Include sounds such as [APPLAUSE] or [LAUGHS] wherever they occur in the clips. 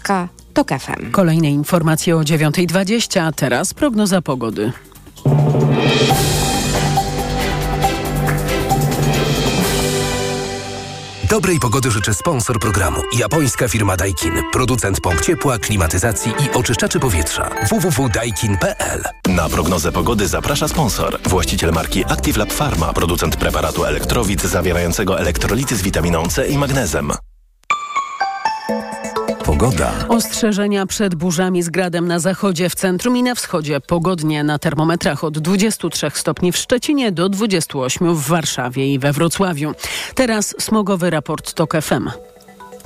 Polska TOK FM. Kolejne informacje o 9.20, a teraz prognoza pogody. Dobrej pogody życzy sponsor programu. Japońska firma Daikin. Producent pomp ciepła, klimatyzacji i oczyszczaczy powietrza. www.daikin.pl Na prognozę pogody zaprasza sponsor. Właściciel marki Active Lab Pharma. Producent preparatu elektrowid zawierającego elektrolity z witaminą C i magnezem. Pogoda. Ostrzeżenia przed burzami z gradem na zachodzie, w centrum i na wschodzie. Pogodnie na termometrach od 23 stopni w Szczecinie do 28 w Warszawie i we Wrocławiu. Teraz smogowy raport TOK FM.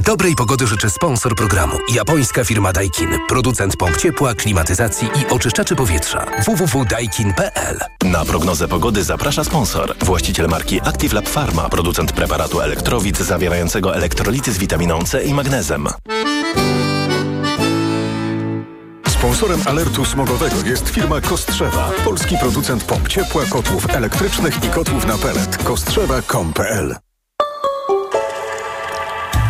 Dobrej pogody życzy sponsor programu. Japońska firma Daikin. Producent pomp ciepła, klimatyzacji i oczyszczaczy powietrza. www.daikin.pl Na prognozę pogody zaprasza sponsor. Właściciel marki Active Lab Pharma. Producent preparatu elektrowid zawierającego elektrolity z witaminą C i magnezem. Sponsorem alertu smogowego jest firma Kostrzewa, polski producent pomp ciepła, kotłów elektrycznych i kotłów na pelet. Kostrzewa.com.pl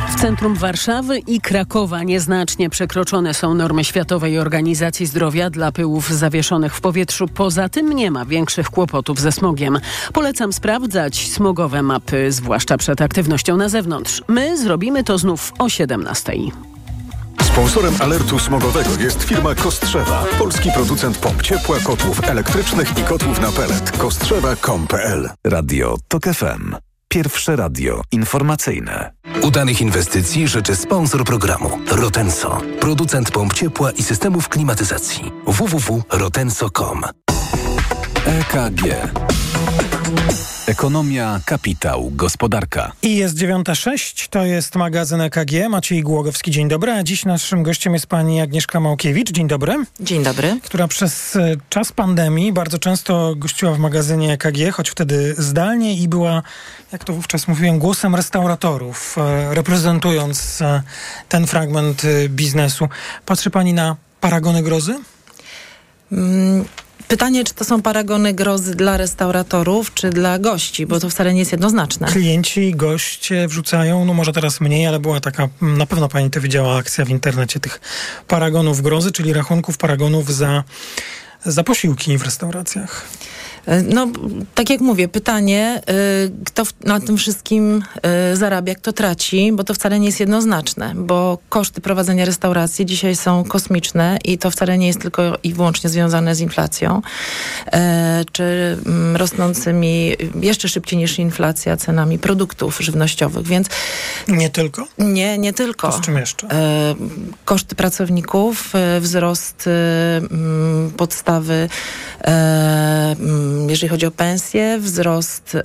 W centrum Warszawy i Krakowa nieznacznie przekroczone są normy Światowej Organizacji Zdrowia dla pyłów zawieszonych w powietrzu. Poza tym nie ma większych kłopotów ze smogiem. Polecam sprawdzać smogowe mapy, zwłaszcza przed aktywnością na zewnątrz. My zrobimy to znów o 17. Sponsorem alertu smogowego jest firma Kostrzewa, polski producent pomp ciepła, kotłów elektrycznych i kotłów na pelet. Kostrzewa.com.pl Radio TOK FM. Pierwsze radio informacyjne. Udanych inwestycji życzy sponsor programu. Rotenso. Producent pomp ciepła i systemów klimatyzacji. www.rotenso.com EKG. Ekonomia, kapitał, gospodarka. I jest 9.06, to jest magazyn EKG. Maciej Głogowski, dzień dobry. A dziś naszym gościem jest pani Agnieszka Małkiewicz, dzień dobry. Dzień dobry. Która przez e, czas pandemii bardzo często gościła w magazynie EKG, choć wtedy zdalnie i była, jak to wówczas mówiłem, głosem restauratorów, e, reprezentując e, ten fragment biznesu. Patrzy pani na paragony grozy? Pytanie, czy to są paragony grozy dla restauratorów, czy dla gości, bo to wcale nie jest jednoznaczne. Klienci, goście wrzucają, no może teraz mniej, ale była taka, na pewno pani to widziała, akcja w internecie tych paragonów grozy, czyli rachunków paragonów za, za posiłki w restauracjach. No, tak jak mówię, pytanie, y, kto na tym wszystkim y, zarabia, kto traci, bo to wcale nie jest jednoznaczne, bo koszty prowadzenia restauracji dzisiaj są kosmiczne i to wcale nie jest tylko i wyłącznie związane z inflacją, e, czy mm, rosnącymi jeszcze szybciej niż inflacja cenami produktów żywnościowych, więc Nie tylko? nie, nie tylko. To z czym jeszcze? Koszty pracowników, wzrost mm, podstawy, mm, jeżeli chodzi o pensje, wzrost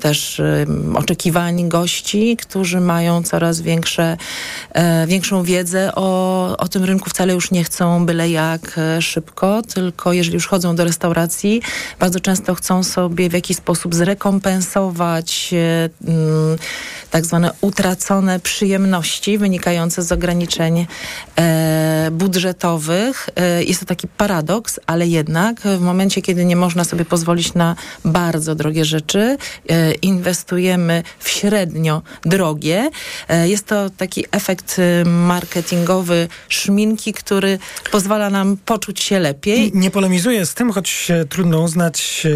też oczekiwań gości, którzy mają coraz większe, e, większą wiedzę o, o tym rynku. Wcale już nie chcą byle jak e, szybko, tylko jeżeli już chodzą do restauracji, bardzo często chcą sobie w jakiś sposób zrekompensować e, tak zwane utracone przyjemności wynikające z ograniczeń budżetowych. E, jest to taki paradoks, ale jednak w momencie, kiedy nie można sobie pozwolić na bardzo drogie rzeczy, e, inwestujemy w średnio drogie. E, jest to taki efekt marketingowy szminki, który pozwala nam poczuć się lepiej. Nie polemizuję z tym, choć trudno uznać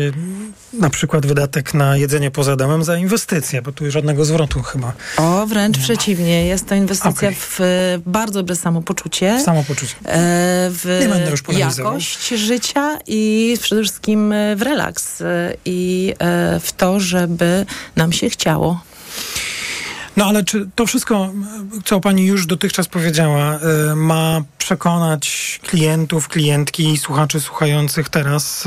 na przykład wydatek na jedzenie poza domem za inwestycję, bo tu żadnego zwrotu chyba. O, wręcz przeciwnie. Jest to inwestycja Okej. w bardzo dobre samopoczucie. Samopoczucie. e, w Nie będę już polemizował. jakość życia i przede wszystkim e, w relaks e, i w to, żeby nam się chciało. No ale czy to wszystko, co pani już dotychczas powiedziała, ma przekonać klientów, klientki słuchaczy słuchających teraz,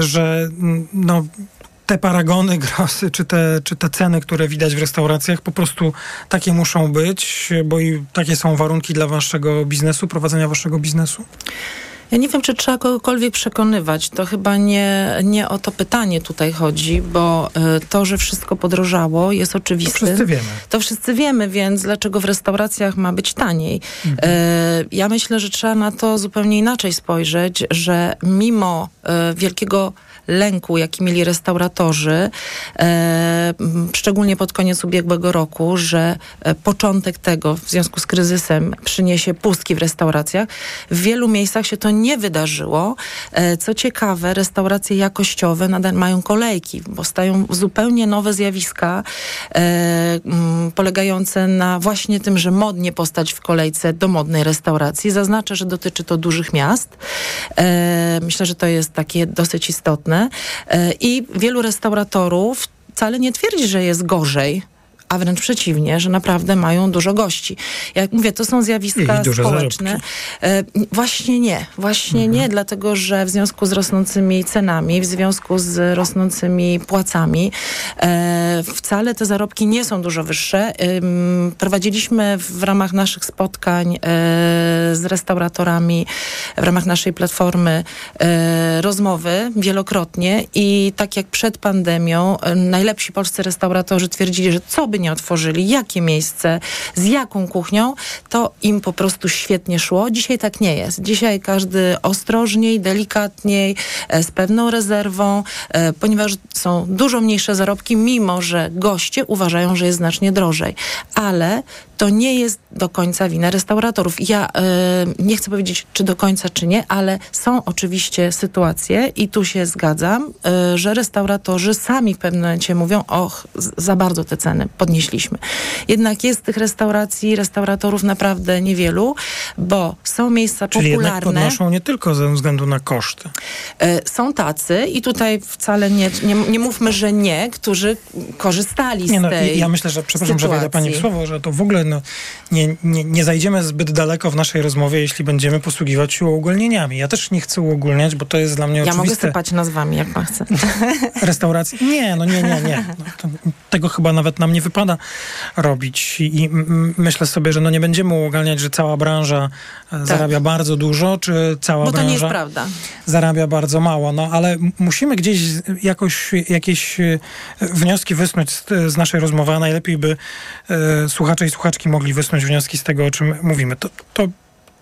że no, te paragony grosy, czy te, czy te ceny, które widać w restauracjach, po prostu takie muszą być, bo i takie są warunki dla waszego biznesu, prowadzenia waszego biznesu? Ja nie wiem, czy trzeba kogokolwiek przekonywać. To chyba nie, nie o to pytanie tutaj chodzi, bo y, to, że wszystko podrożało jest oczywiste. To wszyscy wiemy. To wszyscy wiemy, więc dlaczego w restauracjach ma być taniej? Mhm. Y, ja myślę, że trzeba na to zupełnie inaczej spojrzeć, że mimo y, wielkiego lęku, jaki mieli restauratorzy, e, szczególnie pod koniec ubiegłego roku, że e, początek tego w związku z kryzysem przyniesie pustki w restauracjach. W wielu miejscach się to nie wydarzyło. E, co ciekawe, restauracje jakościowe nadal mają kolejki, bo stają zupełnie nowe zjawiska e, m, polegające na właśnie tym, że modnie postać w kolejce do modnej restauracji. Zaznaczę, że dotyczy to dużych miast. E, myślę, że to jest takie dosyć istotne. E, I wielu restauratorów wcale nie twierdzi, że jest gorzej a wręcz przeciwnie, że naprawdę mają dużo gości. Jak mówię, to są zjawiska społeczne. E, właśnie nie, właśnie mhm. nie, dlatego że w związku z rosnącymi cenami, w związku z rosnącymi płacami, e, wcale te zarobki nie są dużo wyższe. Prowadziliśmy w ramach naszych spotkań e, z restauratorami, w ramach naszej platformy rozmowy wielokrotnie i tak jak przed pandemią, najlepsi polscy restauratorzy twierdzili, że co by nie otworzyli, jakie miejsce, z jaką kuchnią, to im po prostu świetnie szło. Dzisiaj tak nie jest. Dzisiaj każdy ostrożniej, delikatniej, e, z pewną rezerwą, e, ponieważ są dużo mniejsze zarobki, mimo że goście uważają, że jest znacznie drożej. Ale to nie jest do końca wina restauratorów. Ja y, nie chcę powiedzieć, czy do końca, czy nie, ale są oczywiście sytuacje i tu się zgadzam, y, że restauratorzy sami w pewnym momencie mówią, och, za bardzo te ceny podnieśliśmy. Jednak jest tych restauracji, restauratorów naprawdę niewielu, bo są miejsca Czyli popularne. Czyli podnoszą nie tylko ze względu na koszty. Y, są tacy i tutaj wcale nie, nie, nie mówmy, że nie, którzy korzystali nie, no, z tej Ja myślę, że, przepraszam, sytuacji. że wejdę pani w słowo, że to w ogóle no, nie, nie, nie zajdziemy zbyt daleko w naszej rozmowie, jeśli będziemy posługiwać się uogólnieniami. Ja też nie chcę uogólniać, bo to jest dla mnie ja oczywiste. Ja mogę sypać nazwami, jak pan chce. [LAUGHS] Restauracji? Nie, no nie, nie, nie. No, to, tego chyba nawet nam nie wypada robić. I, i myślę sobie, że no nie będziemy uogólniać, że cała branża tak. zarabia bardzo dużo, czy cała bo branża zarabia bardzo mało. No ale musimy gdzieś jakoś jakieś e, wnioski wysnuć z, z naszej rozmowy, a najlepiej by e, słuchacze i mogli wysnuć wnioski z tego, o czym mówimy. To, to,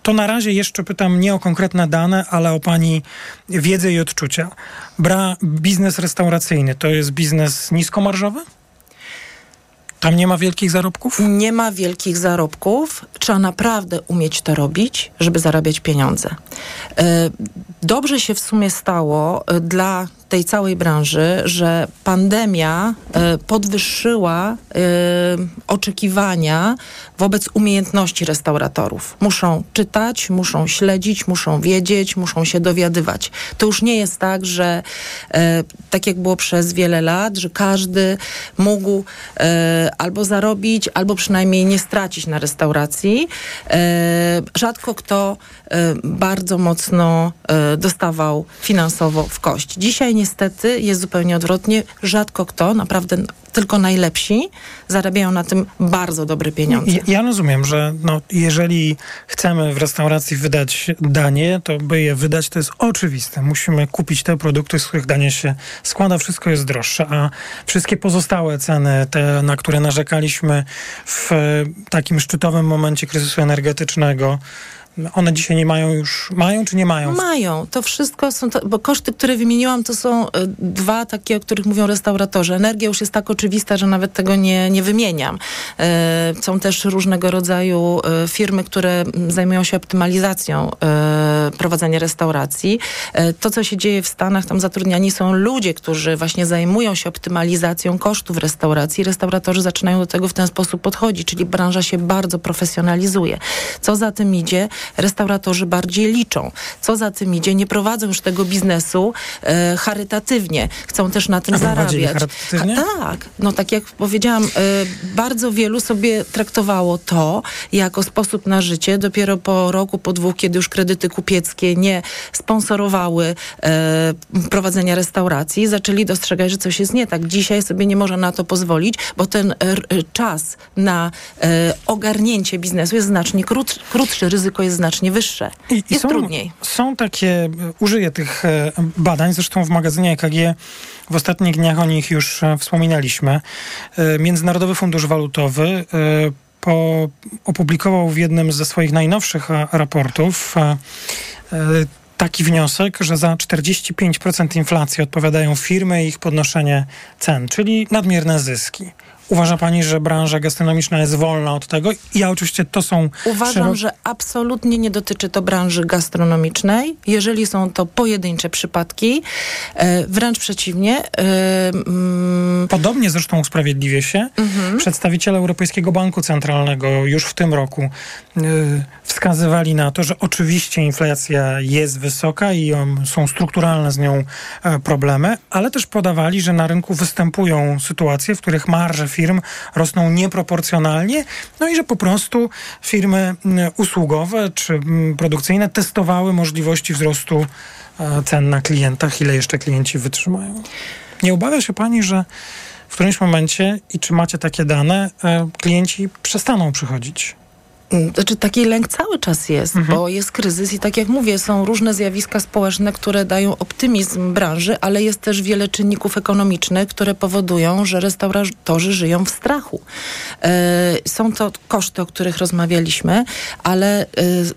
to na razie jeszcze pytam nie o konkretne dane, ale o pani wiedzę i odczucia. Bra, biznes restauracyjny to jest biznes niskomarżowy? Tam nie ma wielkich zarobków? Nie ma wielkich zarobków. Trzeba naprawdę umieć to robić, żeby zarabiać pieniądze. E, dobrze się w sumie stało e, dla tej całej branży, że pandemia y, podwyższyła y, oczekiwania wobec umiejętności restauratorów. Muszą czytać, muszą śledzić, muszą wiedzieć, muszą się dowiadywać. To już nie jest tak, że y, tak jak było przez wiele lat, że każdy mógł albo zarobić, albo przynajmniej nie stracić na restauracji. Rzadko kto bardzo mocno dostawał finansowo w kość. Dzisiaj niestety jest zupełnie odwrotnie. Rzadko kto, naprawdę tylko najlepsi, zarabiają na tym bardzo dobre pieniądze. Ja, ja rozumiem, że no, jeżeli chcemy w restauracji wydać danie, to by je wydać, to jest oczywiste. Musimy kupić te produkty, z których danie się składa, wszystko jest droższe, a wszystkie pozostałe ceny, te, na które narzekaliśmy w takim szczytowym momencie kryzysu energetycznego, one dzisiaj nie mają już, mają czy nie mają? Mają. To wszystko są, to, bo koszty, które wymieniłam, to są y, dwa takie, o których mówią restauratorzy. Energia już jest tak oczywista, że nawet tego nie, nie wymieniam. Y, są też różnego rodzaju y, firmy, które zajmują się optymalizacją prowadzenia restauracji. To, co się dzieje w Stanach, tam zatrudniani są ludzie, którzy właśnie zajmują się optymalizacją kosztów restauracji. Restauratorzy zaczynają do tego w ten sposób podchodzić, czyli branża się bardzo profesjonalizuje. Co za tym idzie? Restauratorzy bardziej liczą. Co za tym idzie, nie prowadzą już tego biznesu e, charytatywnie. Chcą też na tym A zarabiać. Charytatywnie? Ha, tak, no tak jak powiedziałam, y, bardzo wielu sobie traktowało to jako sposób na życie. Dopiero po roku, po dwóch, kiedy już kredyty kupieckie nie sponsorowały y, prowadzenia restauracji, zaczęli dostrzegać, że coś jest nie tak. Dzisiaj sobie nie może na to pozwolić, bo ten r, czas na y, ogarnięcie biznesu jest znacznie krótszy, krótszy ryzyko jest znacznie wyższe. I, jest są, trudniej. Są takie, e, użyję tych e, badań, zresztą w magazynie EKG w ostatnich dniach o nich już e, wspominaliśmy. Międzynarodowy Fundusz Walutowy po, opublikował w jednym ze swoich najnowszych raportów taki wniosek, że za 45% inflacji odpowiadają firmy i ich podnoszenie cen, czyli nadmierne zyski. Uważa pani, że branża gastronomiczna jest wolna od tego? Ja oczywiście to są... Uważam, że absolutnie nie dotyczy to branży gastronomicznej. Jeżeli są to pojedyncze przypadki, e, wręcz przeciwnie. E, mm, Podobnie zresztą usprawiedliwie się. Mhm. Przedstawiciele Europejskiego Banku Centralnego już w tym roku e, wskazywali na to, że oczywiście inflacja jest wysoka i są strukturalne z nią problemy, ale też podawali, że na rynku występują sytuacje, w których marże firm rosną nieproporcjonalnie, no i że po prostu firmy usługowe czy produkcyjne testowały możliwości wzrostu e, cen na klientach, ile jeszcze klienci wytrzymają. Nie obawia się pani, że w którymś momencie, i czy macie takie dane, e, klienci przestaną przychodzić? Mm, znaczy taki lęk cały czas jest, mhm. bo jest kryzys i tak jak mówię, są różne zjawiska społeczne, które dają optymizm branży, ale jest też wiele czynników ekonomicznych, które powodują, że restauratorzy żyją w strachu. E, są to koszty, o których rozmawialiśmy, ale e,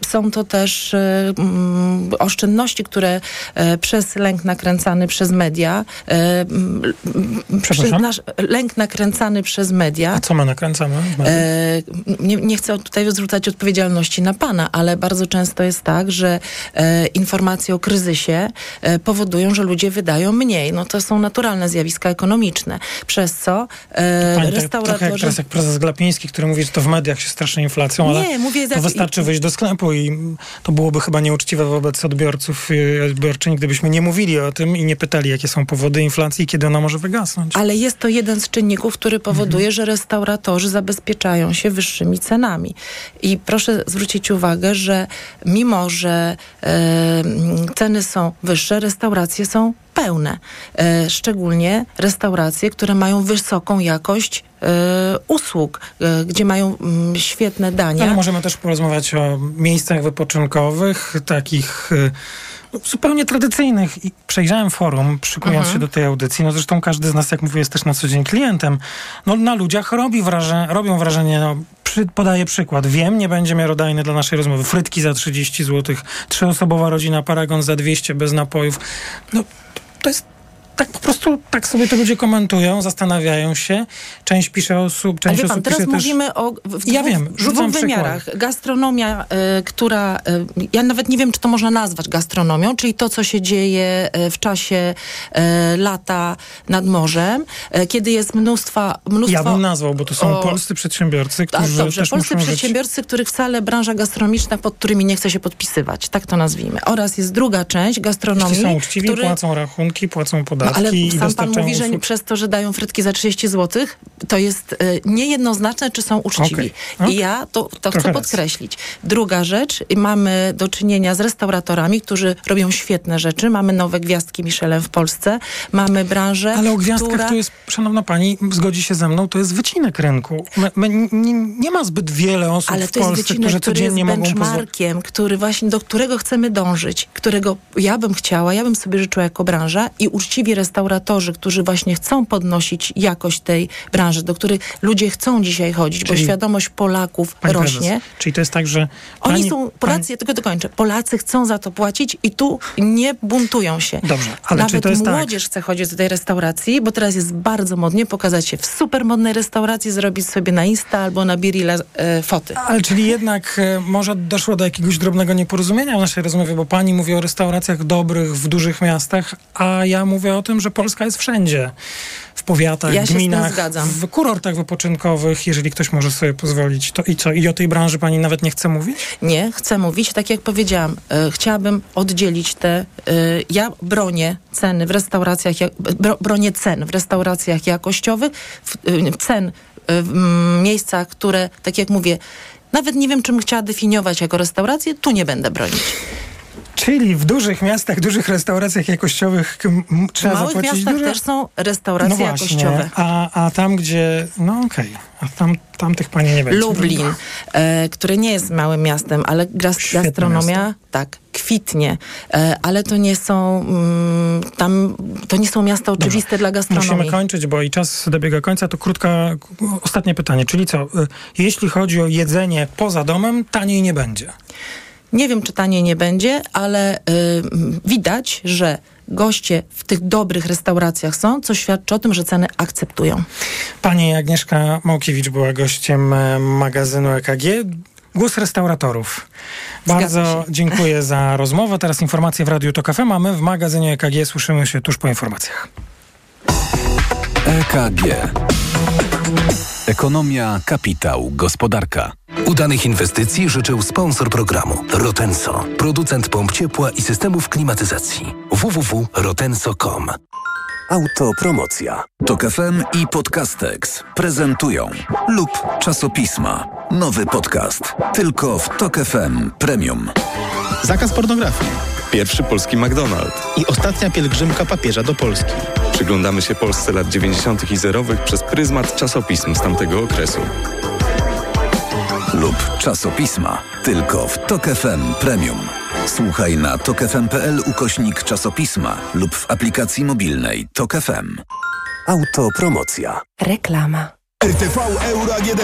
są to też mm, oszczędności, które przez lęk nakręcany przez media, e, przez nasz lęk nakręcany przez media. A co my nakręcamy? Nie, nie chcę tutaj zrzucać odpowiedzialności na pana, ale bardzo często jest tak, że e, informacje o kryzysie e, powodują, że ludzie wydają mniej. No to są naturalne zjawiska ekonomiczne, przez co e, Pani, restauratorzy... Trochę jak teraz jak prezes Glapiński, który mówi, że to w mediach się straszy inflacją, ale nie, mówię, to jak... wystarczy wyjść do sklepu i to byłoby chyba nieuczciwe wobec odbiorców i odbiorczyń, gdybyśmy nie mówili o tym i nie pytali, jakie są powody inflacji i kiedy ona może wygasnąć. Ale jest to jeden z czynników, który powoduje, mhm. że restauratorzy zabezpieczają się wyższymi cenami. I proszę zwrócić uwagę, że mimo, że e, ceny są wyższe, restauracje są pełne. E, szczególnie restauracje, które mają wysoką jakość e, usług, gdzie mają mm, świetne dania. Ale możemy też porozmawiać o miejscach wypoczynkowych, takich zupełnie tradycyjnych. I przejrzałem forum, szykując mhm. się do tej audycji. No zresztą każdy z nas, jak mówię, jest też na co dzień klientem. No na ludziach robi wrażenie, robią wrażenie, no, przy, podaję przykład. Wiem, nie będzie miarodajny dla naszej rozmowy. Frytki za 30 zł, trzyosobowa rodzina Paragon za 200 bez napojów. No to jest tak po prostu, tak sobie to ludzie komentują, zastanawiają się. Część pisze osób, część Ale osób pan, teraz pisze mówimy też... o w dwóch, ja wiem, w dwóch wymiarach. Gastronomia, y, która, y, ja nawet nie wiem, czy to można nazwać gastronomią, czyli to, co się dzieje y, w czasie lata nad morzem, kiedy jest mnóstwa, mnóstwo... Ja bym nazwał, bo to są o, polscy przedsiębiorcy, którzy dobrze, też polscy przedsiębiorcy, których wcale branża gastronomiczna, pod którymi nie chce się podpisywać, tak to nazwijmy. Oraz jest druga część gastronomii, Jeśli są uczciwi, który... płacą rachunki, płacą podatki no, ale i sam pan mówi, że przez to, że dają frytki za 30 zł, to jest y, niejednoznaczne, czy są uczciwi. Okay. Okay. I ja to, to chcę podkreślić. Druga rzecz, mamy do czynienia z restauratorami, którzy robią świetne rzeczy. Mamy nowe gwiazdki Michelin w Polsce. Mamy branżę, Ale o gwiazdkach która... to jest, szanowna pani, zgodzi się ze mną, to jest wycinek rynku. My, my, nie, nie, ma zbyt wiele osób Ale w Polsce, wycinek, którzy codziennie który jest mogą pozwolić. który właśnie, do którego chcemy dążyć, którego ja bym chciała, ja bym sobie życzyła jako branża i uczciwi restauratorzy, którzy właśnie chcą podnosić jakość tej branży, do których ludzie chcą dzisiaj chodzić, Czyli, bo świadomość Polaków rośnie. Prezes. Czyli to jest tak, że... Pani, Oni są, Polacy, pani... tylko dokończę, Polacy chcą za to płacić i tu nie buntują się. Dobrze, ale Nawet czy to jest tak? młodzież tak? chce chodzić do tej restauracji, bo teraz jest bardzo modnie pokazać się w super modnej restauracji, zrobić sobie na Insta albo na Birilla e, foty. Ale czyli jednak e, może doszło do jakiegoś drobnego nieporozumienia w naszej rozmowie, bo pani mówi o restauracjach dobrych w dużych miastach, a ja mówię o o tym, że Polska jest wszędzie. W powiatach, Ja gminach, w kurortach wypoczynkowych, jeżeli ktoś może sobie pozwolić. To i co? I o tej branży pani nawet nie chce mówić? Nie, chcę mówić, tak jak powiedziałam, e, chciałabym oddzielić te, e, ja bronię ceny w restauracjach, jak- bro, bronię cen w restauracjach jakościowych, w, e, cen w miejscach, które, tak jak mówię, nawet nie wiem, czym chciała definiować jako restaurację, tu nie będę bronić. Czyli w dużych miastach, dużych restauracjach jakościowych W trzeba małych zapłacić miastach duże... też są restauracje jakościowe. A, a tam, gdzie... No okej. A tam, tam tych pani nie będzie. Lublin, e, które nie jest małym miastem, ale Świetne gastronomia miasto. tak kwitnie, e, ale to nie są mm, tam to nie są miasta oczywiste dla gastronomii. Musimy kończyć, bo i czas dobiega końca. To krótka, ostatnie pytanie. Czyli co? y, Jeśli chodzi o jedzenie poza domem, taniej nie będzie. Nie wiem, czy taniej nie będzie, ale y, widać, że goście w tych dobrych restauracjach są, co świadczy o tym, że ceny akceptują. Pani Agnieszka Małkiewicz była gościem e, magazynu EKG. Głos restauratorów. Zgadza Bardzo się. dziękuję [LAUGHS] za rozmowę. Teraz informacje w Radiu Tok FM, a my w magazynie EKG słyszymy się tuż po informacjach. EKG. Ekonomia, kapitał, gospodarka. Udanych inwestycji życzył sponsor programu Rotenso, producent pomp ciepła i systemów klimatyzacji. www.rotenso.com Autopromocja. Tok FM i Podcastex prezentują lub czasopisma. Nowy podcast. Tylko w Tok FM Premium. Zakaz pornografii. Pierwszy polski McDonald's. I ostatnia pielgrzymka papieża do Polski. Przyglądamy się Polsce lat 90. i zerowych przez pryzmat czasopism z tamtego okresu. Lub czasopisma. Tylko w Tok FM Premium. Słuchaj na tokefm.pl ukośnik czasopisma lub w aplikacji mobilnej Tok FM. Autopromocja. Reklama. RTV Euro AGD.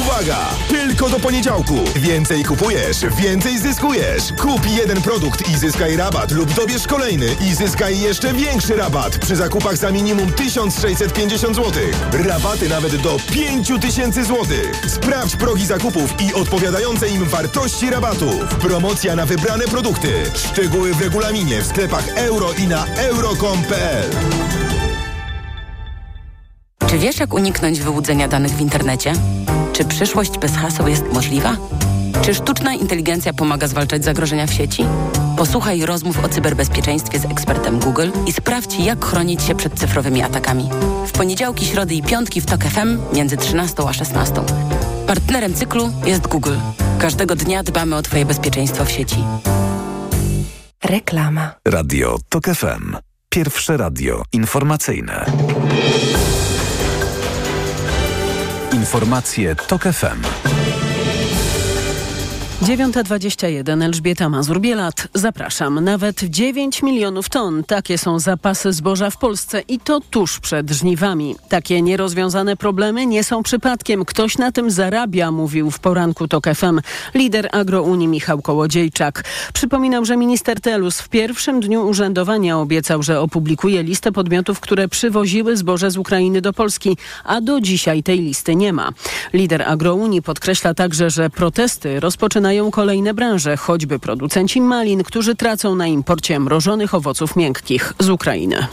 Uwaga! Tylko do poniedziałku. Więcej kupujesz, więcej zyskujesz. Kup jeden produkt i zyskaj rabat lub dobierz kolejny i zyskaj jeszcze większy rabat przy zakupach za minimum 1650 zł. Rabaty nawet do 5000 zł. Sprawdź progi zakupów i odpowiadające im wartości rabatów. Promocja na wybrane produkty. Szczegóły w regulaminie w sklepach euro i na euro.com.pl. Czy wiesz, jak uniknąć wyłudzenia danych w internecie? Czy przyszłość bez haseł jest możliwa? Czy sztuczna inteligencja pomaga zwalczać zagrożenia w sieci? Posłuchaj rozmów o cyberbezpieczeństwie z ekspertem Google i sprawdź, jak chronić się przed cyfrowymi atakami. W poniedziałki, środy i piątki w TOK FM między 13 a 16. Partnerem cyklu jest Google. Każdego dnia dbamy o Twoje bezpieczeństwo w sieci. Reklama. Radio Tok FM. Pierwsze radio informacyjne. Informacje Tok FM. 9.21 Elżbieta Mazur-Bielat. Zapraszam. Nawet 9 milionów ton. Takie są zapasy zboża w Polsce i to tuż przed żniwami. Takie nierozwiązane problemy nie są przypadkiem. Ktoś na tym zarabia, mówił w poranku TOK FM lider Agrounii Michał Kołodziejczak. Przypominam, że minister Telus w pierwszym dniu urzędowania obiecał, że opublikuje listę podmiotów, które przywoziły zboże z Ukrainy do Polski, a do dzisiaj tej listy nie ma. Lider Agrounii podkreśla także, że protesty rozpoczynają kolejne branże, choćby producenci malin, którzy tracą na imporcie mrożonych owoców miękkich z Ukrainy.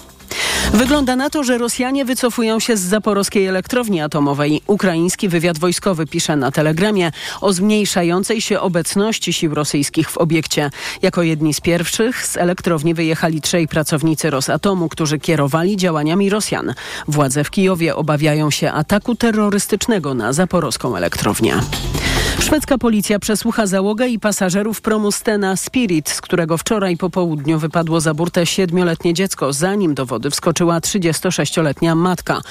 Wygląda na to, że Rosjanie wycofują się z zaporowskiej elektrowni atomowej. Ukraiński wywiad wojskowy pisze na telegramie o zmniejszającej się obecności sił rosyjskich w obiekcie. Jako jedni z pierwszych z elektrowni wyjechali trzej pracownicy Rosatomu, którzy kierowali działaniami Rosjan. Władze w Kijowie obawiają się ataku terrorystycznego na zaporowską elektrownię. Szwedzka policja przesłucha załogę i pasażerów promu Stena Spirit, z którego wczoraj po południu wypadło za burtę siedmioletnie dziecko, zanim do wody wskoczyła 36-letnia matka.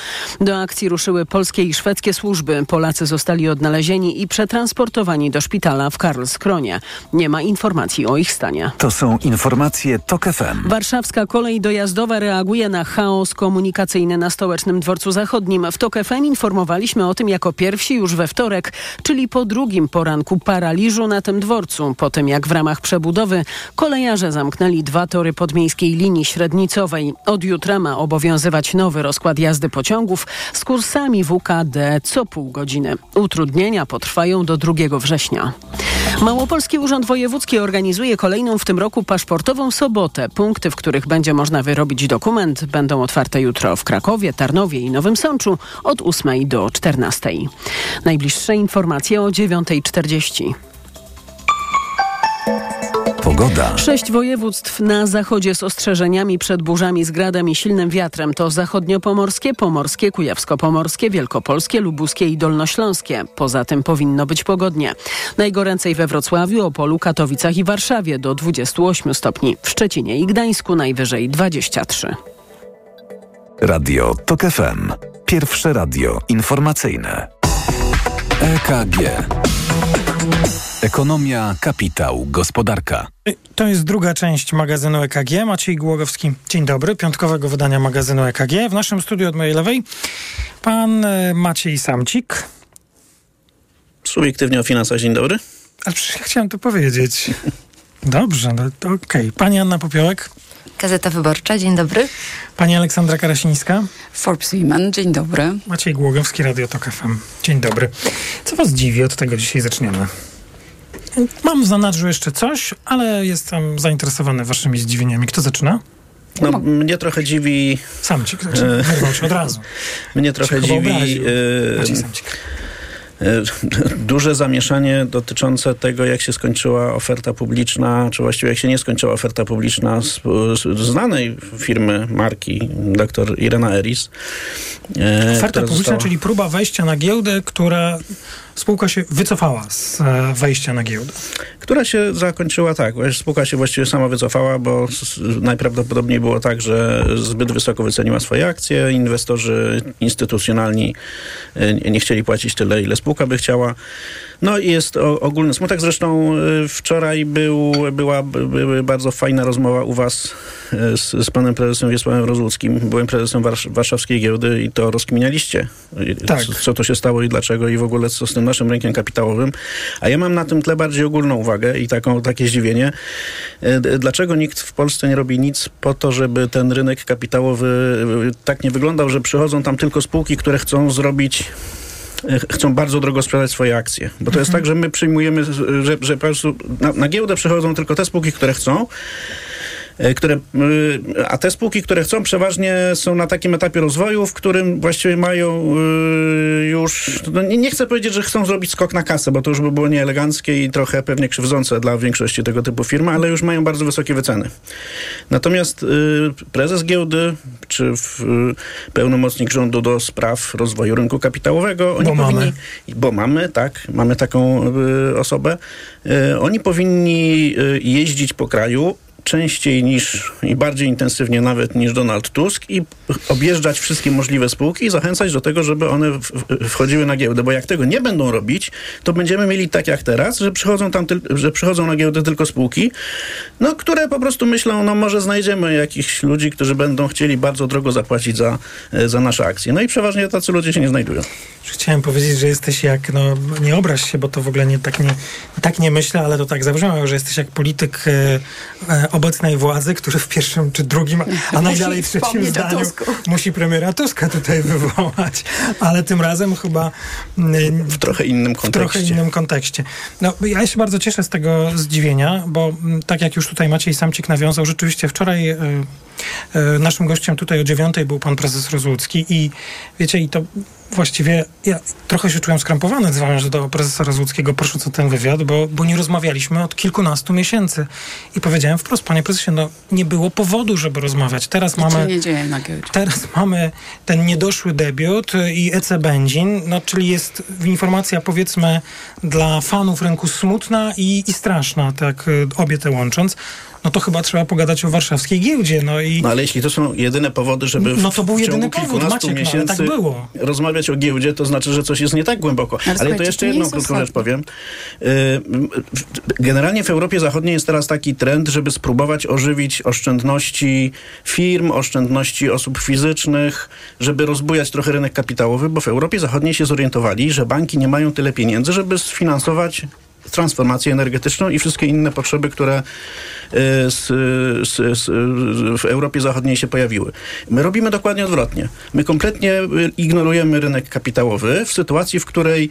Do akcji ruszyły polskie i szwedzkie służby. Polacy zostali odnalezieni i przetransportowani do szpitala w Karlskronie. Nie ma informacji o ich stanie. To są informacje Tok FM. Warszawska kolej dojazdowa reaguje na chaos komunikacyjny na stołecznym dworcu zachodnim. W TOK FM informowaliśmy o tym jako pierwsi już we wtorek, czyli po drugiej drugim poranku paraliżu na tym dworcu, po tym jak w ramach przebudowy kolejarze zamknęli dwa tory podmiejskiej linii średnicowej. Od jutra ma obowiązywać nowy rozkład jazdy pociągów z kursami WKD co pół godziny. Utrudnienia potrwają do 2 września. Małopolski Urząd Wojewódzki organizuje kolejną w tym roku paszportową sobotę. Punkty, w których będzie można wyrobić dokument, będą otwarte jutro w Krakowie, Tarnowie i Nowym Sączu od 8 do 14. Najbliższe informacje o 9.40. Pogoda. Sześć województw na zachodzie z ostrzeżeniami przed burzami z gradem i silnym wiatrem to zachodniopomorskie, pomorskie, kujawsko-pomorskie, wielkopolskie, lubuskie i dolnośląskie. Poza tym powinno być pogodnie. Najgoręcej we Wrocławiu, Opolu, Katowicach i Warszawie do 28 stopni. W Szczecinie i Gdańsku najwyżej 23. Radio TOK FM. Pierwsze radio informacyjne. EKG. Ekonomia, kapitał, gospodarka. To jest druga część magazynu EKG. Maciej Głogowski, dzień dobry, piątkowego wydania magazynu EKG. W naszym studiu od mojej lewej pan e, Maciej Samcik. Subiektywnie o finansach, dzień dobry. Ale przecież ja chciałem to powiedzieć. Dobrze, no to okej. Okay. Pani Anna Popiołek. Gazeta Wyborcza, dzień dobry. Pani Aleksandra Karasińska. Forbes Women, dzień dobry. Maciej Głogowski, Radio Tok FM. Dzień dobry. Co was dziwi? Od tego dzisiaj zaczniemy. Mam w zanadrzu jeszcze coś, ale jestem zainteresowany waszymi zdziwieniami. Kto zaczyna? No, no. mnie trochę dziwi... Samcik zaczyna. Wyrwał się od razu. [LAUGHS] Mnie trochę dziwi... Maciej Samcik [LAUGHS] duże zamieszanie dotyczące tego, jak się skończyła oferta publiczna, czy właściwie jak się nie skończyła oferta publiczna z, z znanej firmy, marki dr Irena Eris. E, oferta publiczna, została... czyli próba wejścia na giełdę, która spółka się wycofała z e, wejścia na giełdę. Która się zakończyła tak. Spółka się właściwie sama wycofała, bo najprawdopodobniej było tak, że zbyt wysoko wyceniła swoje akcje. Inwestorzy instytucjonalni e, nie chcieli płacić tyle, ile spółka by chciała. No i jest ogólny smutek. Zresztą e, wczoraj był, była, bardzo fajna rozmowa u was z, z panem prezesem Wiesławem Rozłuckim. Byłem prezesem warszawskiej giełdy i to rozkminialiście. Tak. Co, co to się stało i dlaczego i w ogóle co z tym naszym rynkiem kapitałowym. A ja mam na tym tle bardziej ogólną uwagę i taką, takie zdziwienie. E, dlaczego nikt w Polsce nie robi nic po to, żeby ten rynek kapitałowy e, tak nie wyglądał, że przychodzą tam tylko spółki, które chcą zrobić e, chcą bardzo drogo sprzedać swoje akcje. Bo to jest mhm. tak, że my przyjmujemy, że, że po prostu na, na giełdę przychodzą tylko te spółki, które chcą, które, e, a te spółki, które chcą, przeważnie są na takim etapie rozwoju, w którym właściwie mają e, już, no nie chcę powiedzieć, że chcą zrobić skok na kasę, bo to już by było nieeleganckie i trochę pewnie krzywdzące dla większości tego typu firm, ale już mają bardzo wysokie wyceny. Natomiast prezes giełdy, czy pełnomocnik rządu do spraw rozwoju rynku kapitałowego, oni bo powinni, mamy. bo mamy, tak, mamy taką osobę, oni powinni jeździć po kraju, częściej niż i bardziej intensywnie nawet niż Donald Tusk i objeżdżać wszystkie możliwe spółki i zachęcać do tego, żeby one wchodziły na giełdę, bo jak tego nie będą robić, to będziemy mieli tak jak teraz, że przychodzą tam, że przychodzą na giełdę tylko spółki, no, które po prostu myślą, no może znajdziemy jakichś ludzi, którzy będą chcieli bardzo drogo zapłacić za, e, za nasze akcje. No i przeważnie tacy ludzie się nie znajdują. Chciałem powiedzieć, że jesteś jak, no nie obraź się, bo to w ogóle nie tak nie, tak nie myślę, ale to tak zabrzmiało, że jesteś jak polityk e, e obecnej władzy, który w pierwszym czy drugim, a najdalej w trzecim zdaniu musi premiera Tuska tutaj wywołać. Ale tym razem chyba... Mm, w trochę innym kontekście. W trochę innym kontekście. No, ja się bardzo cieszę z tego zdziwienia, bo mm, tak jak już tutaj Maciej Samcik nawiązał, rzeczywiście wczoraj y, y, naszym gościem tutaj o dziewiątej był pan prezes Rozłucki i wiecie, i to właściwie ja trochę się czułem skrampowany, dzwoniąc do prezesa Rozłuckiego, prosząc o ten wywiad, bo, bo nie rozmawialiśmy od kilkunastu miesięcy. I powiedziałem wprost, panie prezesie, no nie było powodu, żeby rozmawiać. Teraz mamy... nie dzieje na giełdzie. Teraz mamy ten niedoszły debiut i EC Benzin, no czyli jest informacja powiedzmy dla fanów rynku smutna i, i straszna, tak y, obie te łącząc no to chyba trzeba pogadać o warszawskiej giełdzie. No, i... no ale jeśli to są jedyne powody, żeby no to był jedyny powód, Maciek, miesięcy no, tak było. rozmawiać rozmawiać o giełdzie, to znaczy, że coś jest nie tak głęboko. Ale, Ale to jeszcze jedną krótką rzecz powiem. Y, generalnie w Europie Zachodniej jest teraz taki trend, żeby spróbować ożywić oszczędności firm, oszczędności osób fizycznych, żeby rozbujać trochę rynek kapitałowy, bo w Europie Zachodniej się zorientowali, że banki nie mają tyle pieniędzy, żeby sfinansować transformację energetyczną i wszystkie inne potrzeby, które z, z, z, w Europie Zachodniej się pojawiły. My robimy dokładnie odwrotnie. My kompletnie ignorujemy rynek kapitałowy w sytuacji, w której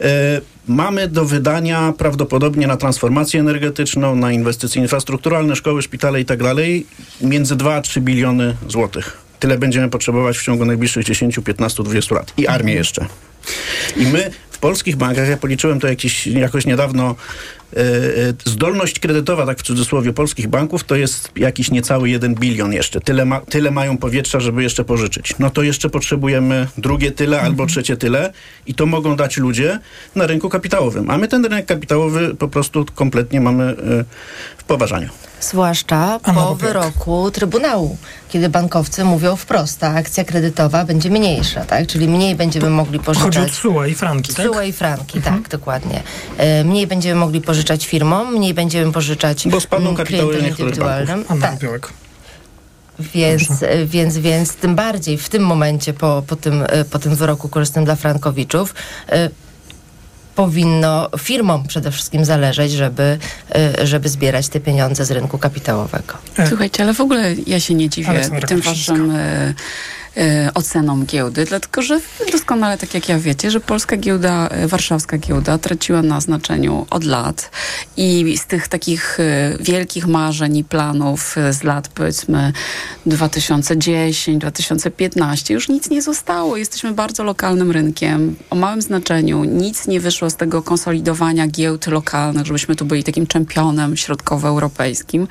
e, mamy do wydania prawdopodobnie na transformację energetyczną, na inwestycje infrastrukturalne, szkoły, szpitale i tak dalej między 2 a 3 biliony złotych. Tyle będziemy potrzebować w ciągu najbliższych 10, 15, 20 lat. I armię jeszcze. I my polskich bankach, ja policzyłem to jakiś, jakoś niedawno, e, e, zdolność kredytowa, tak w cudzysłowie, polskich banków to jest jakiś niecały jeden bilion jeszcze. Tyle, ma, tyle mają powietrza, żeby jeszcze pożyczyć. No to jeszcze potrzebujemy drugie tyle albo mhm. trzecie tyle i to mogą dać ludzie na rynku kapitałowym. A my ten rynek kapitałowy po prostu kompletnie mamy e, poważaniu. Zwłaszcza po wyroku Trybunału, kiedy bankowcy mówią wprost, ta akcja kredytowa będzie mniejsza, tak? Czyli mniej będziemy mogli pożyczać... Chodzi o TSUE i franki, tak? TSUE i franki, mhm. tak, dokładnie. E, mniej będziemy mogli pożyczać firmom, mniej będziemy pożyczać Bo spadną kapitały indywidualnym. Tak. Więc, więc, więc tym bardziej w tym momencie po, po, tym, e, po tym wyroku korzystnym dla Frankowiczów e, powinno firmom przede wszystkim zależeć, żeby, y, żeby zbierać te pieniądze z rynku kapitałowego. Słuchajcie, ale w ogóle ja się nie dziwię tym waszym y, oceną giełdy, dlatego że doskonale tak jak ja wiecie, że polska giełda, y, warszawska giełda traciła na znaczeniu od lat i z tych takich y, wielkich marzeń i planów z lat powiedzmy 2010-2015 już nic nie zostało. Jesteśmy bardzo lokalnym rynkiem, o małym znaczeniu. Nic nie wyszło z tego konsolidowania giełd lokalnych, żebyśmy tu byli takim czempionem środkowoeuropejskim.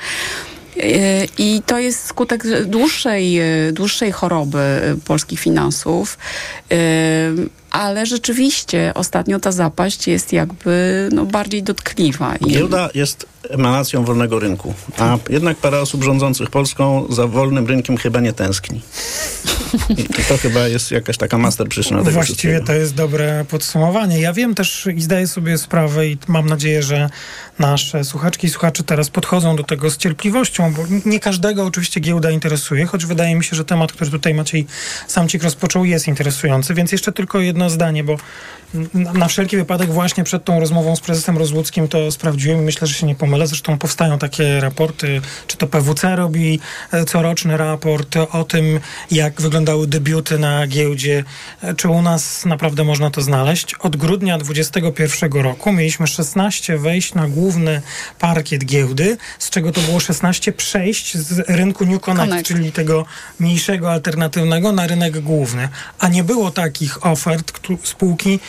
I to jest skutek dłuższej, dłuższej choroby polskich finansów. Ale rzeczywiście ostatnio ta zapaść jest jakby no, bardziej dotkliwa. Giełda jest emanacją wolnego rynku, a jednak parę osób rządzących Polską za wolnym rynkiem chyba nie tęskni. I to chyba jest jakaś taka master przyczyna tego Właściwie wszystkiego. to jest dobre podsumowanie. Ja wiem też i zdaję sobie sprawę i mam nadzieję, że nasze słuchaczki i słuchacze teraz podchodzą do tego z cierpliwością, bo nie każdego oczywiście giełda interesuje, choć wydaje mi się, że temat, który tutaj Maciej Samcik rozpoczął jest interesujący, więc jeszcze tylko jedno zdanie, bo na wszelki wypadek właśnie przed tą rozmową z prezesem Rozłuckim to sprawdziłem i myślę, że się nie pomylę. Zresztą powstają takie raporty, czy to PWC robi e, coroczny raport o tym, jak wyglądały debiuty na giełdzie. E, czy u nas naprawdę można to znaleźć? Od grudnia 2021 roku mieliśmy 16 wejść na główny parkiet giełdy, z czego to było 16 przejść z rynku New Connect, Connect. czyli tego mniejszego alternatywnego na rynek główny. A nie było takich ofert spółki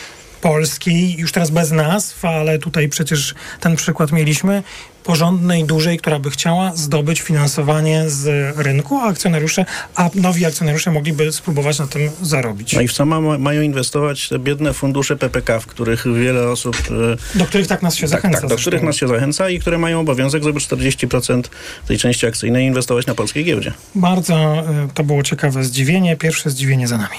polskiej, już teraz bez nazw, ale tutaj przecież ten przykład mieliśmy, porządnej, dużej, która by chciała zdobyć finansowanie z rynku, a akcjonariusze, a nowi akcjonariusze mogliby spróbować na tym zarobić. No i w co ma, mają inwestować te biedne fundusze PPK, w których wiele osób... E, do których tak nas się tak, zachęca. Tak, do których nas się zachęca i które mają obowiązek, żeby 40% tej części akcyjnej inwestować na polskiej giełdzie. Bardzo e, to było ciekawe zdziwienie. Pierwsze zdziwienie za nami.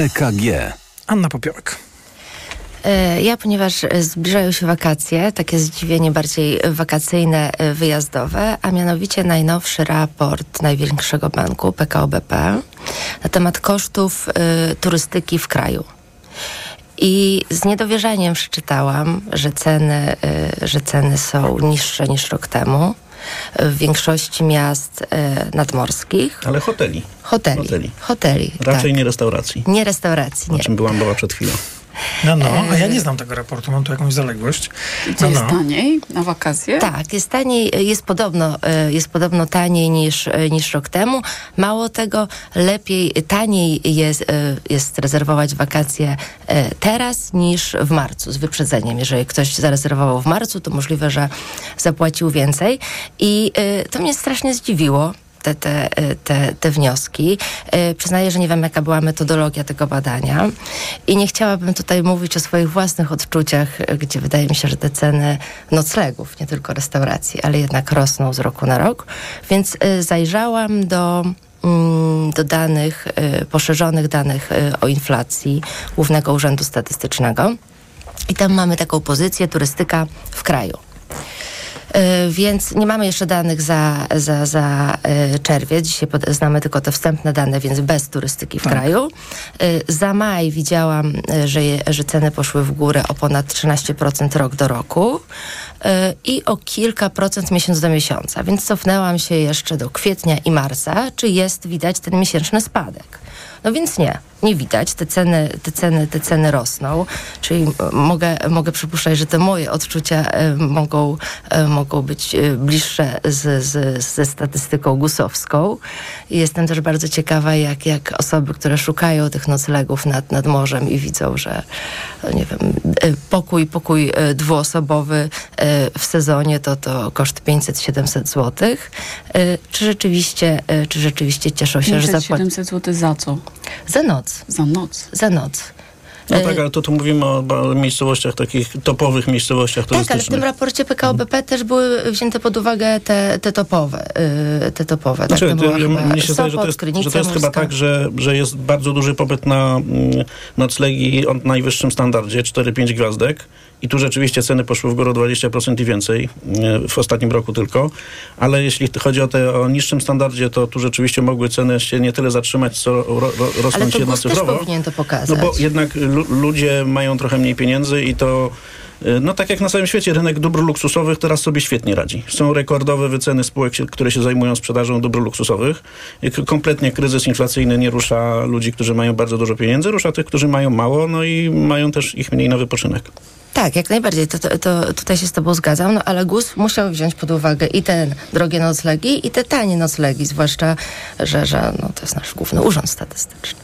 EKG. Anna Popiołek. E, ja, ponieważ zbliżają się wakacje, takie zdziwienie bardziej wakacyjne, e, wyjazdowe, a mianowicie najnowszy raport największego banku PKO BP na temat kosztów y, turystyki w kraju. I z niedowierzaniem przeczytałam, że ceny, y, że ceny są niższe niż rok temu w większości miast e, nadmorskich. Ale hoteli. Hoteli. Hoteli. hoteli Raczej tak. nie restauracji. Nie restauracji. Nie. O czym byłam mowa przed chwilą. No, no, a ja nie znam tego raportu, mam tu jakąś zaległość. No, jest no. taniej na wakacje? Tak, jest taniej, jest podobno, e, jest podobno taniej niż, e, niż rok temu. Mało tego, lepiej, taniej jest, e, jest rezerwować wakacje teraz niż w marcu z wyprzedzeniem. Jeżeli ktoś zarezerwował w marcu, to możliwe, że zapłacił więcej. I to mnie strasznie zdziwiło te, te, te, te wnioski. E, przyznaję, że nie wiem, jaka była metodologia tego badania i nie chciałabym tutaj mówić o swoich własnych odczuciach, gdzie wydaje mi się, że te ceny noclegów, nie tylko restauracji, ale jednak rosną z roku na rok. Więc e, zajrzałam do mm, do danych, poszerzonych danych o inflacji Głównego Urzędu Statystycznego. I tam mamy taką pozycję turystyka w kraju. Y, Więc nie mamy jeszcze danych za, za, za y, czerwiec. Dzisiaj znamy tylko te wstępne dane, więc bez turystyki w kraju. Y, Za maj widziałam, że, je, że ceny poszły w górę o ponad 13% rok do roku i o kilka procent miesiąc do miesiąca. Więc cofnęłam się jeszcze do kwietnia i marca, czy jest widać ten miesięczny spadek. No więc nie, nie widać. Te ceny, te ceny, te ceny rosną. Czyli m- mogę, mogę przypuszczać, że te moje odczucia e, mogą, e, mogą być e, bliższe z, z, ze statystyką gusowską. Jestem też bardzo ciekawa, jak, jak osoby, które szukają tych noclegów nad, nad morzem i widzą, że e, nie wiem, e, pokój, pokój e, dwuosobowy e, w sezonie to, to koszt 500-700 zł. E, Czy rzeczywiście, e, czy rzeczywiście cieszą się, że zapłacą? 700 zł za co? Za noc. Za noc. Za noc. No tak, ale to tu mówimy o miejscowościach, takich topowych miejscowościach Tak, ale w tym turystycznych. raporcie PKO BP też były wzięte pod uwagę te, te topowe. y, Te topowe. Tak, Znaczy, to była ja- chyba mnie się zdaje, że to jest, że to jest chyba tak, że, że jest bardzo duży popyt na mm, noclegi o najwyższym standardzie, 4-5 gwiazdek. I tu rzeczywiście ceny poszły w górę o 20% i więcej e, w ostatnim roku tylko. Ale jeśli chodzi o te o niższym standardzie, to tu rzeczywiście mogły ceny się nie tyle zatrzymać, co ro, ro, rosnąć jednocyfrowo. powinien to pokazać. No bo jednak lu- ludzie mają trochę mniej pieniędzy i to y, no tak jak na całym świecie, rynek dóbr luksusowych teraz sobie świetnie radzi. Są rekordowe wyceny spółek, które się zajmują sprzedażą dóbr luksusowych. K- Kompletnie kryzys inflacyjny nie rusza ludzi, którzy mają bardzo dużo pieniędzy, rusza tych, którzy mają mało, no i mają też ich mniej na wypoczynek. Tak, jak najbardziej. To, to, to tutaj się z tobą zgadzam, no ale GUS musiał wziąć pod uwagę i te drogie noclegi, i te tanie noclegi, zwłaszcza, że, że no, to jest nasz główny urząd statystyczny.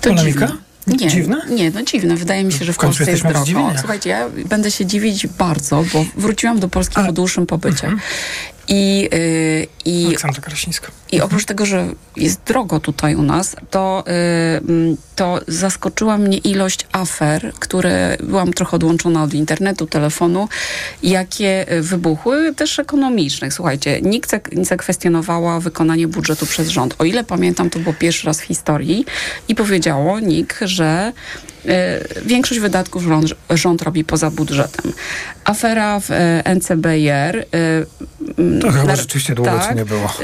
To Polemika? dziwne. Nie, Dziwne? Nie, no dziwne. Wydaje mi się, że w W końcu Polsce jest drogo. Słuchajcie, ja będę się dziwić bardzo, bo wróciłam do Polski po dłuższym pobycie. I, y, i Aleksandra Krasińska. I oprócz tego, że jest drogo tutaj u nas, to, y, mm, to zaskoczyła mnie ilość afer, które byłam trochę odłączona od internetu, telefonu, jakie wybuchły, też ekonomicznych. Słuchajcie, nikt nie zakwestionowała wykonanie budżetu przez rząd. O ile pamiętam, to było pierwszy raz w historii i powiedziało NIK, że większość wydatków rząd, rząd robi poza budżetem. Afera w y, NCBR. mm, To chyba nar- rzeczywiście długo tak, nie było.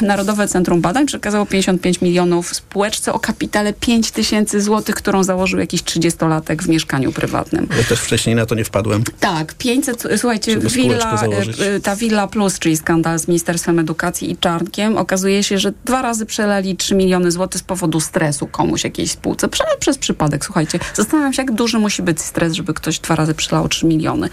Narodowe Centrum Badań przekazało 55 milionów spółeczce o kapitale 5 tysięcy złotych, którą założył jakiś 30-latek w mieszkaniu prywatnym. Ja też wcześniej na to nie wpadłem. Tak, 500, słuchajcie, y, ta Villa Plus, czyli skandal z Ministerstwem Edukacji i Czarnkiem, okazuje się, że dwa razy przeleli 3 miliony złotych z powodu stresu komuś jakiejś spółce. Prze przez przypadek, słuchajcie. Zastanawiam się, jak duży musi być stres, żeby ktoś dwa razy przelał 3 miliony.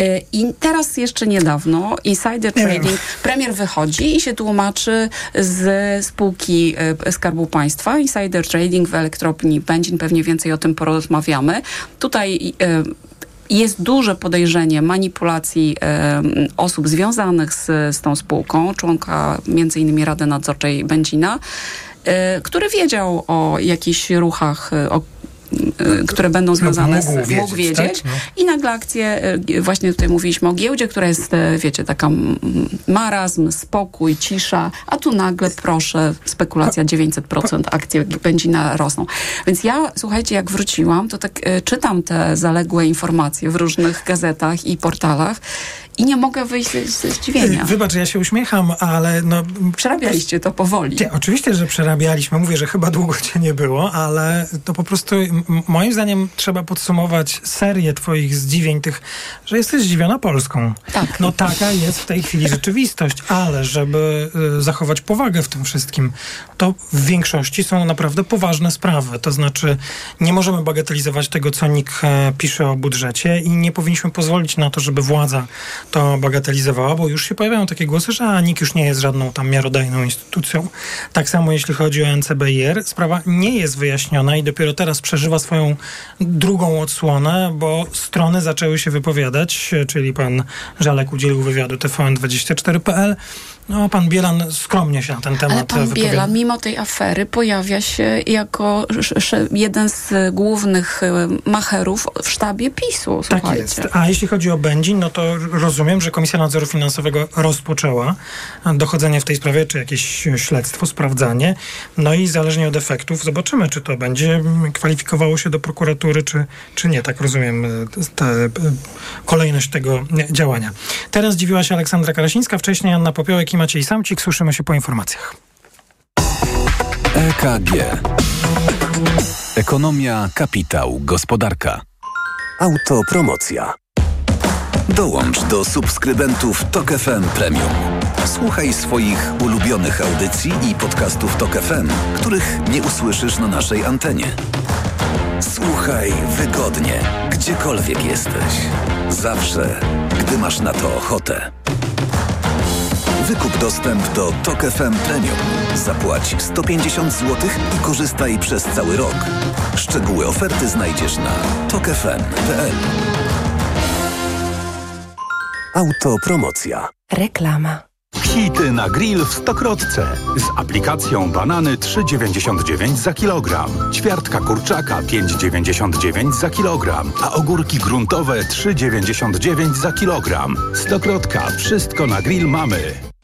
Y, I teraz jeszcze niedawno Insider. Trading, premier wychodzi i się tłumaczy z spółki y, Skarbu Państwa. Insider Trading w elektropni Będzin, pewnie więcej o tym porozmawiamy. Tutaj y, jest duże podejrzenie manipulacji e, osób związanych z, z tą spółką, członka między innymi Rady Nadzorczej Będzina, e, który wiedział o jakichś ruchach, e, o, e, które będą związane mógł z... wiedzieć, mógł wiedzieć. tak? No. I nagle akcję, e, właśnie tutaj mówiliśmy o giełdzie, która jest, e, wiecie, taka mm, marazm, spokój, cisza, a tu nagle, proszę, spekulacja 900%, akcje Będzina rosną. Więc ja, słuchajcie, jak wróciłam, to tak czytam te zaległe informacje w różnych gazetach i portalach i nie mogę wyjść ze, zdziwienia. Wybacz, ja się uśmiecham, ale no... Przerabialiście to powoli. Nie, oczywiście, że przerabialiśmy. Mówię, że chyba długo cię nie było, ale to po prostu moim zdaniem trzeba podsumować serię twoich zdziwień, tych, że jesteś zdziwiona Polską. Tak. No taka jest w tej chwili rzeczywistość, ale żeby y, zachować powagę w tym wszystkim, to w większości są naprawdę poważne sprawy. To znaczy nie możemy bagatelizować tego, co NIK e, pisze o budżecie i nie powinniśmy pozwolić na to, żeby władza to bagatelizowała, bo już się pojawiają takie głosy, że NIK już nie jest żadną tam miarodajną instytucją. Tak samo jeśli chodzi o NCBR, sprawa nie jest wyjaśniona i dopiero teraz przeżywa przeżywa swoją drugą odsłonę, bo strony zaczęły się wypowiadać, czyli pan Żalek udzielił wywiadu TVN24.pl, no, pan Bielan skromnie się na ten temat Ale pan wypowiada. Bielan, mimo tej afery, pojawia się jako jeden z głównych y, macherów w sztabie PiSu. Tak Słuchajcie. jest. A jeśli chodzi o Będzin, no to rozumiem, że Komisja Nadzoru Finansowego rozpoczęła dochodzenie w tej sprawie, czy jakieś śledztwo, sprawdzanie. No i zależnie od efektów zobaczymy, czy to będzie kwalifikowało się do prokuratury, czy, czy nie. Tak rozumiem e, tę e, kolejność tego działania. Teraz dziwiła się Aleksandra Karasińska, wcześniej Anna Popiołek i Maciej Samcik. Słyszymy się po informacjach. EKG. Ekonomia, kapitał, gospodarka. Autopromocja. Dołącz do subskrybentów Tok FM Premium. Słuchaj swoich ulubionych audycji i podcastów Tok FM, których nie usłyszysz na naszej antenie. Słuchaj wygodnie, gdziekolwiek jesteś. Zawsze, gdy masz na to ochotę. Wykup dostęp do Tok FM Premium. Zapłać 150 zł i korzystaj przez cały rok. Szczegóły oferty znajdziesz na tokefm.pl. Autopromocja. Reklama. Hity na grill w Stokrotce. Z aplikacją banany 3,99 za kilogram. Ćwiartka kurczaka 5,99 za kilogram. A ogórki gruntowe 3,99 za kilogram. Stokrotka. Wszystko na grill mamy.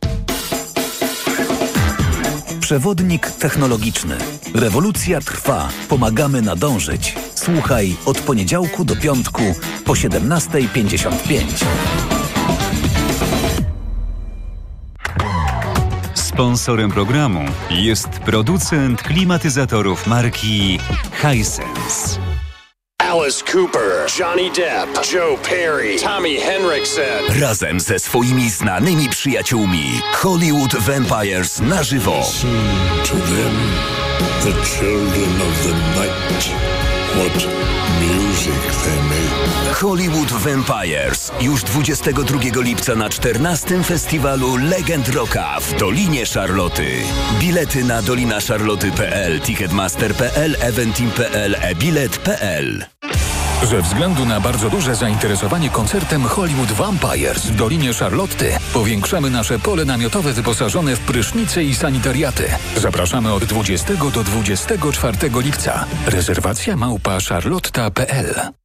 Przewodnik technologiczny. Rewolucja trwa. Pomagamy nadążyć. Słuchaj od poniedziałku do piątku po 17.55. Sponsorem programu jest producent klimatyzatorów marki Hisense. Alice Cooper, Johnny Depp, Joe Perry, Tommy Henriksen. Razem ze swoimi znanymi przyjaciółmi Hollywood Vampires na żywo. To them, the children of the night, what music they make. Hollywood Vampires już 22 lipca na 14 festiwalu Legend Rocka w Dolinie Szarloty. Bilety na dolinaszarloty.pl, ticketmaster.pl, eventim.pl, e-bilet.pl. Ze względu na bardzo duże zainteresowanie koncertem Hollywood Vampires w Dolinie Charlotty powiększamy nasze pole namiotowe wyposażone w prysznice i sanitariaty. Zapraszamy od 20 do 24 lipca. Rezerwacja małpa charlotta.pl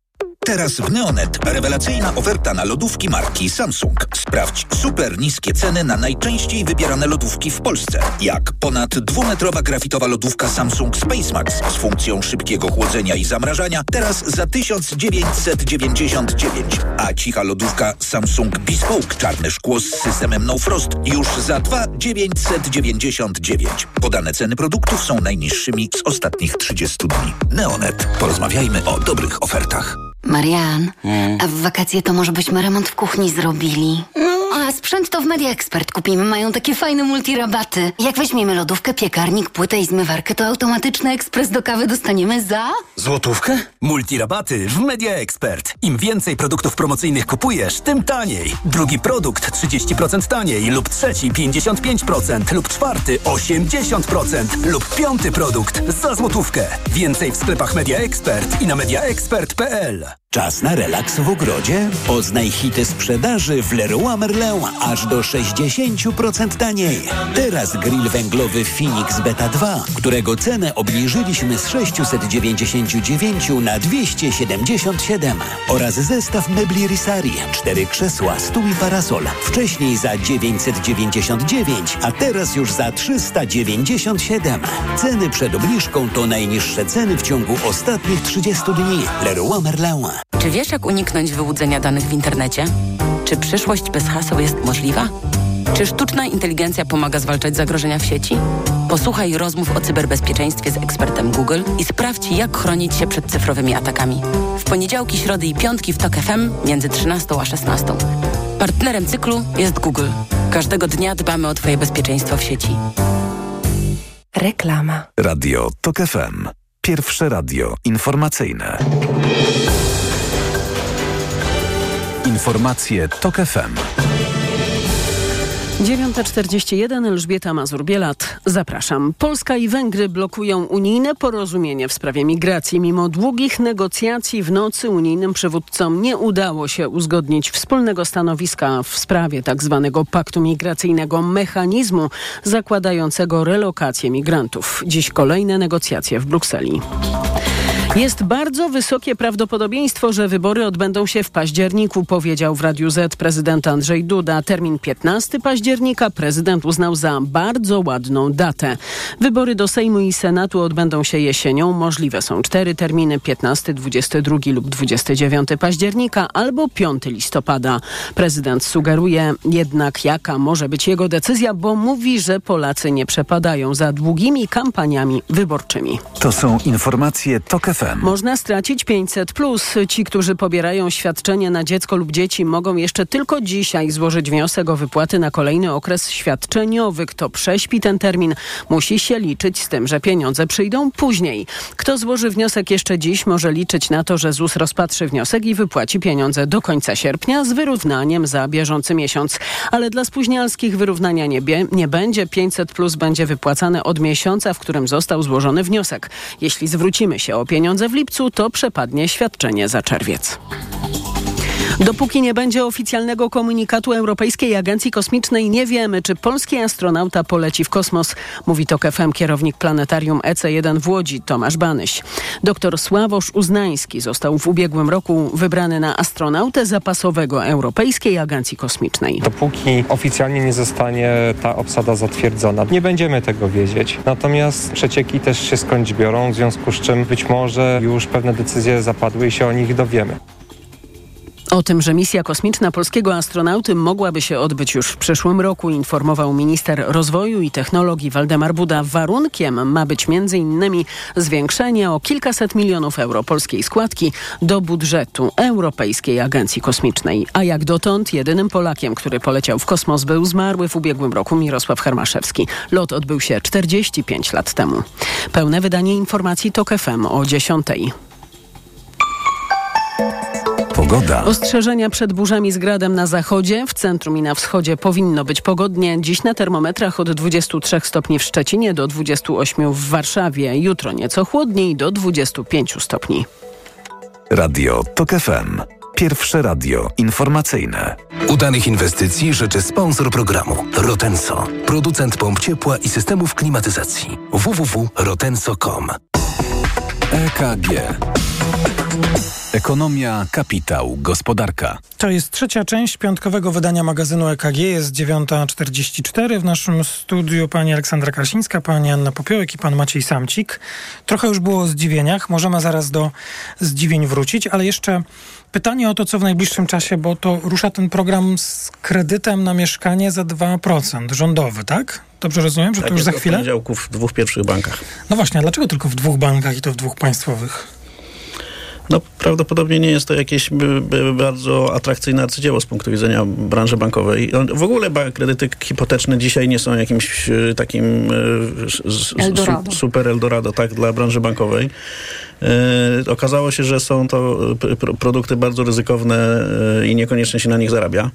Teraz w Neonet rewelacyjna oferta na lodówki marki Samsung. Sprawdź super niskie ceny na najczęściej wybierane lodówki w Polsce. Jak ponad dwumetrowa grafitowa lodówka Samsung Space Max z funkcją szybkiego chłodzenia i zamrażania teraz za 1999. A cicha lodówka Samsung Bespoke czarne szkło z systemem No Frost już za 2,999. Podane ceny produktów są najniższymi z ostatnich 30 dni. Neonet. Porozmawiajmy o dobrych ofertach. Marian, a w wakacje to może byśmy remont w kuchni zrobili? A sprzęt to w Media Expert kupimy, mają takie fajne multirabaty. Jak weźmiemy lodówkę, piekarnik, płytę i zmywarkę, to automatyczny ekspres do kawy dostaniemy za... Złotówkę? Multirabaty w Media Expert. Im więcej produktów promocyjnych kupujesz, tym taniej. Drugi produkt 30% taniej lub trzeci 55% lub czwarty 80% lub piąty produkt za złotówkę. Więcej w sklepach Media Expert i na mediaexpert.pl. Czas na relaks w ogrodzie? Poznaj hity sprzedaży w Leroy Merlin aż do 60% taniej. Teraz grill węglowy Phoenix Beta 2, którego cenę obniżyliśmy z 699 na 277 oraz zestaw mebli Risari, cztery krzesła, stół i parasol. Wcześniej za 999, a teraz już za 397. Ceny przed obniżką to najniższe ceny w ciągu ostatnich 30 dni. Leroy Merlin. Czy wiesz, jak uniknąć wyłudzenia danych w internecie? Czy przyszłość bez haseł jest możliwa? Czy sztuczna inteligencja pomaga zwalczać zagrożenia w sieci? Posłuchaj rozmów o cyberbezpieczeństwie z ekspertem Google i sprawdź, jak chronić się przed cyfrowymi atakami. W poniedziałki, środy i piątki w TOK FM między 13 a 16. Partnerem cyklu jest Google. Każdego dnia dbamy o Twoje bezpieczeństwo w sieci. Reklama. Radio TOK FM. Pierwsze radio informacyjne. Informacje TOK FM. 9.41 Elżbieta Mazur-Bielat. Zapraszam. Polska i Węgry blokują unijne porozumienie w sprawie migracji. Mimo długich negocjacji w nocy unijnym przywódcom nie udało się uzgodnić wspólnego stanowiska w sprawie tzw. Tak paktu migracyjnego mechanizmu zakładającego relokację migrantów. Dziś kolejne negocjacje w Brukseli. Jest bardzo wysokie prawdopodobieństwo, że wybory odbędą się w październiku, powiedział w Radiu Z prezydent Andrzej Duda. Termin 15 października prezydent uznał za bardzo ładną datę. Wybory do Sejmu i Senatu odbędą się jesienią. Możliwe są cztery terminy 15, 22 lub 29 października albo 5 listopada. Prezydent sugeruje jednak, jaka może być jego decyzja, bo mówi, że Polacy nie przepadają za długimi kampaniami wyborczymi. To są informacje TOK Można stracić 500. Plus. Ci, którzy pobierają świadczenie na dziecko lub dzieci, mogą jeszcze tylko dzisiaj złożyć wniosek o wypłaty na kolejny okres świadczeniowy. Kto prześpi ten termin, musi się liczyć z tym, że pieniądze przyjdą później. Kto złoży wniosek jeszcze dziś, może liczyć na to, że ZUS rozpatrzy wniosek i wypłaci pieniądze do końca sierpnia z wyrównaniem za bieżący miesiąc. Ale dla spóźnialskich wyrównania nie, nie będzie. 500 plus będzie wypłacane od miesiąca, w którym został złożony wniosek. Jeśli zwrócimy się o pieniądze, pieniądze w lipcu, to przepadnie świadczenie za czerwiec. Dopóki nie będzie oficjalnego komunikatu Europejskiej Agencji Kosmicznej, nie wiemy, czy polski astronauta poleci w kosmos, mówi to FM kierownik planetarium EC1 w Łodzi, Tomasz Banyś. Doktor Sławosz Uznański został w ubiegłym roku wybrany na astronautę zapasowego Europejskiej Agencji Kosmicznej. Dopóki oficjalnie nie zostanie ta obsada zatwierdzona, nie będziemy tego wiedzieć. Natomiast przecieki też się skądś biorą, w związku z czym być może już pewne decyzje zapadły i się o nich dowiemy. O tym, że misja kosmiczna polskiego astronauty mogłaby się odbyć już w przyszłym roku, informował minister rozwoju i technologii Waldemar Buda. Warunkiem ma być m.in. zwiększenie o kilkaset milionów euro polskiej składki do budżetu Europejskiej Agencji Kosmicznej. A jak dotąd jedynym Polakiem, który poleciał w kosmos był zmarły w ubiegłym roku Mirosław Hermaszewski. Lot odbył się 45 lat temu. Pełne wydanie informacji TOK FM o 10. Pogoda. Ostrzeżenia przed burzami z gradem na zachodzie, w centrum i na wschodzie powinno być pogodnie. Dziś na termometrach od 23 stopni w Szczecinie do 28 w Warszawie. Jutro nieco chłodniej do 25 stopni. Radio TOK FM. Pierwsze radio informacyjne. Udanych inwestycji życzy sponsor programu Rotenso. Producent pomp ciepła i systemów klimatyzacji. www.rotenso.com EKG. Ekonomia, kapitał, gospodarka. To jest trzecia część piątkowego wydania magazynu EKG. Jest 9.44. W naszym studiu pani Aleksandra Krasińska, pani Anna Popiołek i pan Maciej Samcik. Trochę już było o zdziwieniach. Możemy zaraz do zdziwień wrócić, ale jeszcze pytanie o to, co w najbliższym czasie, bo to rusza ten program z kredytem na mieszkanie za 2%, rządowy, tak? Dobrze rozumiem, że tak, to już za chwilę? w w dwóch pierwszych bankach. No właśnie, a dlaczego tylko w dwóch bankach i to w dwóch państwowych? No, prawdopodobnie nie jest to jakieś bardzo atrakcyjne arcydzieło z punktu widzenia branży bankowej. W ogóle kredyty hipoteczne dzisiaj nie są jakimś e, takim e, Eldorado. super Eldorado tak, dla branży bankowej. E, okazało się, że są to produkty bardzo ryzykowne i niekoniecznie się na nich zarabia.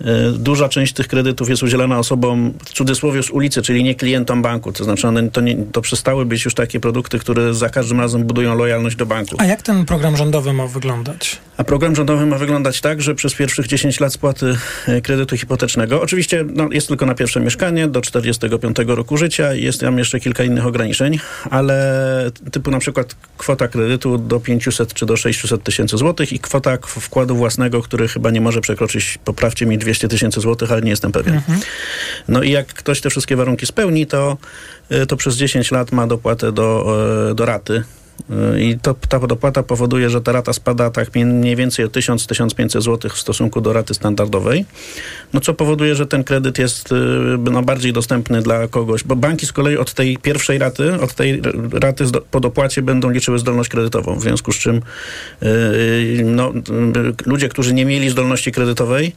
E, duża część tych kredytów jest udzielana osobom w cudzysłowie z ulicy, czyli nie klientom banku. To znaczy one, to, nie, to przestały być już takie produkty, które za każdym razem budują lojalność do banku. A jak ten program rządowy ma wyglądać? A program rządowy ma wyglądać tak, że przez pierwszych 10 lat spłaty e, kredytu hipotecznego, oczywiście no, jest tylko na pierwsze mieszkanie do 45 roku życia, jest tam jeszcze kilka innych ograniczeń, ale typu na przykład kwota kredytu do 500 czy do 600 tysięcy złotych i kwota wkładu własnego, który chyba nie może przekroczyć, poprawcie mi 200 tysięcy złotych, ale nie jestem pewien. Mhm. No i jak ktoś te wszystkie warunki spełni, to, y, to przez 10 lat ma dopłatę do, y, do raty i to, ta dopłata powoduje, że ta rata spada tak mniej więcej o 1000-1500 zł w stosunku do raty standardowej, no co powoduje, że ten kredyt jest y, no, bardziej dostępny dla kogoś, bo banki z kolei od tej pierwszej raty, od tej raty po dopłacie będą liczyły zdolność kredytową, w związku z czym yy, no, ludzie, którzy nie mieli zdolności kredytowej,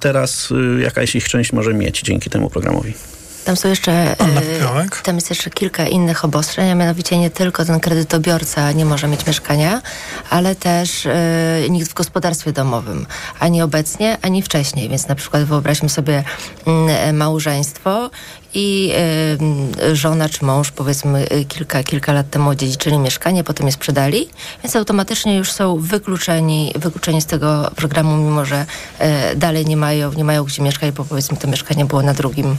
teraz jakaś ich część może mieć dzięki temu programowi. Tam są jeszcze, e, tam jest jeszcze kilka innych obostrzeń, a mianowicie nie tylko ten kredytobiorca nie może mieć mieszkania, ale też e, nikt w gospodarstwie domowym, ani obecnie, ani wcześniej. Więc na przykład wyobraźmy sobie mm, małżeństwo i y, żona czy mąż powiedzmy kilka, kilka lat temu odziedziczyli mieszkanie, potem je sprzedali, więc automatycznie już są wykluczeni, wykluczeni z tego programu, mimo że y, dalej nie mają, nie mają gdzie mieszkać, bo powiedzmy to mieszkanie było na drugim,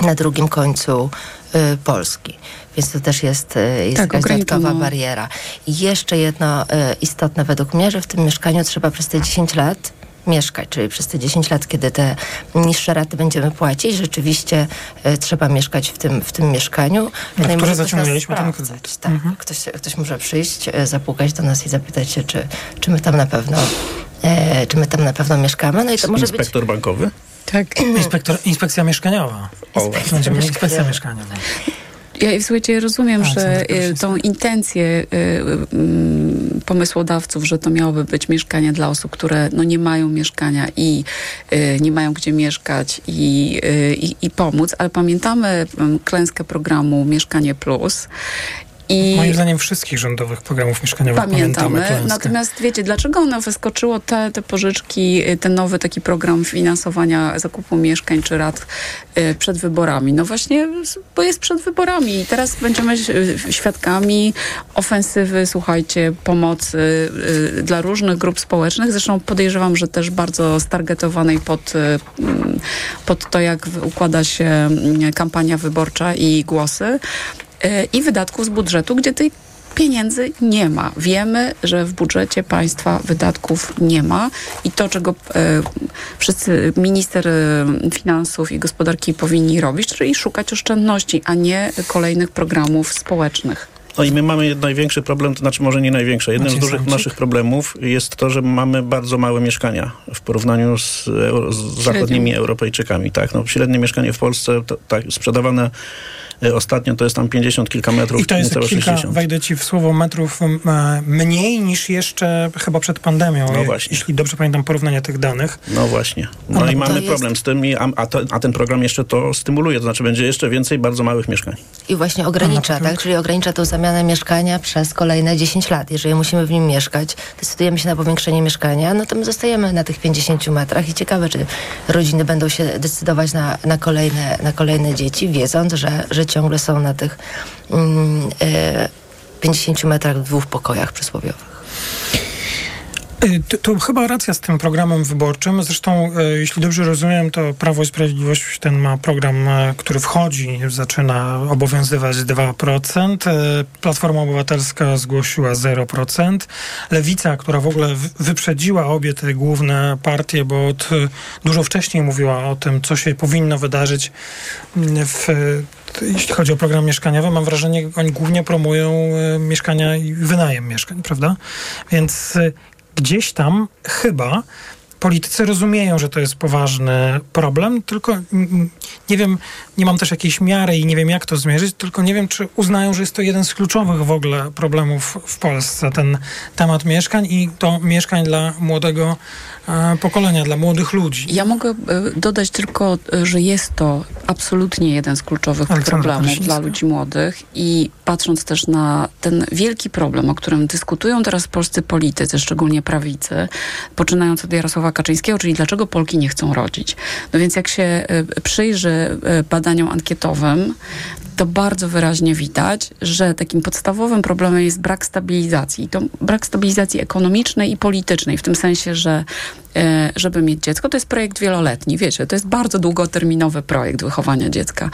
na drugim końcu y, Polski. Więc to też jest, jest tak, jakaś dodatkowa bariera. I jeszcze jedno istotne według mnie, że w tym mieszkaniu trzeba przez te 10 lat mieszkać, czyli przez te 10 lat, kiedy te niższe raty będziemy płacić, rzeczywiście e, trzeba mieszkać w tym, w tym mieszkaniu. Na no, które zaciągnęliśmy ten kredyt. Tak, mhm. ktoś, ktoś może przyjść, e, zapukać do nas i zapytać się, czy, czy my tam na pewno e, czy my tam na pewno mieszkamy. No i to może Inspektor być... bankowy? Tak. [CLEARS THROAT] Inspektor, inspekcja mieszkaniowa. Inspekcja, Będziemy inspekcja mieszkaniowa. Ja słuchajcie, rozumiem, A, że y, tą intencję y, y, pomysłodawców, że to miałoby być mieszkanie dla osób, które no, nie mają mieszkania i y, nie mają gdzie mieszkać i, y, i, i pomóc, ale pamiętamy klęskę programu Mieszkanie Plus i Moim zdaniem wszystkich rządowych programów mieszkaniowych pamiętamy. pamiętamy natomiast wiecie, dlaczego ono wyskoczyło te, te pożyczki, y, ten nowy taki program finansowania zakupu mieszkań czy rad y, przed wyborami? No właśnie, bo jest przed wyborami i teraz będziemy y, świadkami ofensywy, słuchajcie, pomocy dla różnych grup społecznych. Zresztą podejrzewam, że też bardzo stargetowanej pod, mm, pod to, jak układa się mm, kampania wyborcza i głosy. E, i wydatków z budżetu, gdzie tej pieniędzy nie ma. Wiemy, że w budżecie państwa wydatków nie ma i to, czego e, wszyscy minister e, finansów i gospodarki powinni robić, czyli szukać oszczędności, a nie kolejnych programów społecznych. No i my mamy największy problem, to znaczy może nie największy. Jednym z dużych naszych problemów jest to, że mamy bardzo małe mieszkania w porównaniu z, z zachodnimi Europejczykami. Tak, no, średnie mieszkanie w Polsce to, tak, sprzedawane ostatnio to jest tam 50 kilka metrów. I to jest kilka, 60. wejdę ci w słowo, metrów mniej niż jeszcze chyba przed pandemią, no właśnie. jeśli dobrze pamiętam porównanie tych danych. No właśnie. No, i mamy jest... problem z tym, a, a, to, a, ten program jeszcze to stymuluje, to znaczy będzie jeszcze więcej bardzo małych mieszkań. I właśnie ogranicza, tak? Czyli ogranicza tą zamianę mieszkania przez kolejne 10 lat. Jeżeli musimy w nim mieszkać, decydujemy się na powiększenie mieszkania, no to my zostajemy na tych 50 metrach i ciekawe, czy rodziny będą się decydować na, na, kolejne, na kolejne dzieci, wiedząc, że, że ciągle są na tych mm, e, 50 metrach w dwóch pokojach przysłowiowych. Y, to, to, chyba racja z tym programem wyborczym. Zresztą, e, jeśli dobrze rozumiem, to Prawo i Sprawiedliwość ten ma program, e, który wchodzi, zaczyna obowiązywać 2%. E, Platforma Obywatelska zgłosiła 0%. Lewica, która w ogóle wyprzedziła obie te główne partie, bo od, dużo wcześniej mówiła o tym, co się powinno wydarzyć w jeśli chodzi o program mieszkaniowy, mam wrażenie, że oni głównie promują mieszkania i wynajem mieszkań, prawda? Więc gdzieś tam chyba politycy rozumieją, że to jest poważny problem, tylko nie wiem, nie mam też jakiejś miary i nie wiem, jak to zmierzyć, tylko nie wiem, czy uznają, że jest to jeden z kluczowych w ogóle problemów w Polsce, ten temat mieszkań i to mieszkań dla młodego E, pokolenia, dla młodych ludzi. Ja mogę e, dodać tylko, e, że jest to absolutnie jeden z kluczowych problemów dla ludzi młodych i patrząc też na ten wielki problem, o którym dyskutują teraz polscy politycy, szczególnie prawicy, poczynając od Jarosława Kaczyńskiego, czyli dlaczego Polki nie chcą rodzić. No więc jak się przyjrzy badaniom ankietowym, to bardzo wyraźnie widać, że takim podstawowym problemem jest brak stabilizacji. To brak stabilizacji ekonomicznej i politycznej, w tym sensie, że e, żeby mieć dziecko, to jest projekt wieloletni, wiecie, to jest bardzo długoterminowy projekt wychowania dziecka.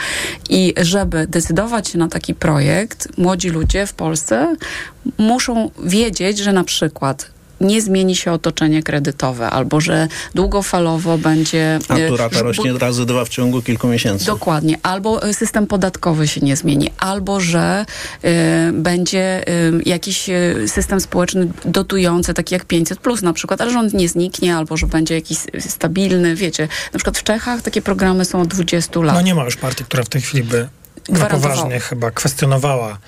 I żeby decydować się na taki projekt, młodzi ludzie w Polsce muszą wiedzieć, że na przykład nie zmieni się otoczenie kredytowe, albo że długofalowo będzie... A tu rata rośnie razy dwa w ciągu kilku miesięcy. Dokładnie. Albo e, system podatkowy się nie zmieni, albo że y, będzie y, jakiś system społeczny dotujący, taki jak 500 plus na przykład, ale że on nie zniknie, albo że będzie jakiś stabilny, wiecie. Na przykład w Czechach takie programy są od 20 lat. No nie ma już partii, która w tej chwili by na poważnie chyba kwestionowała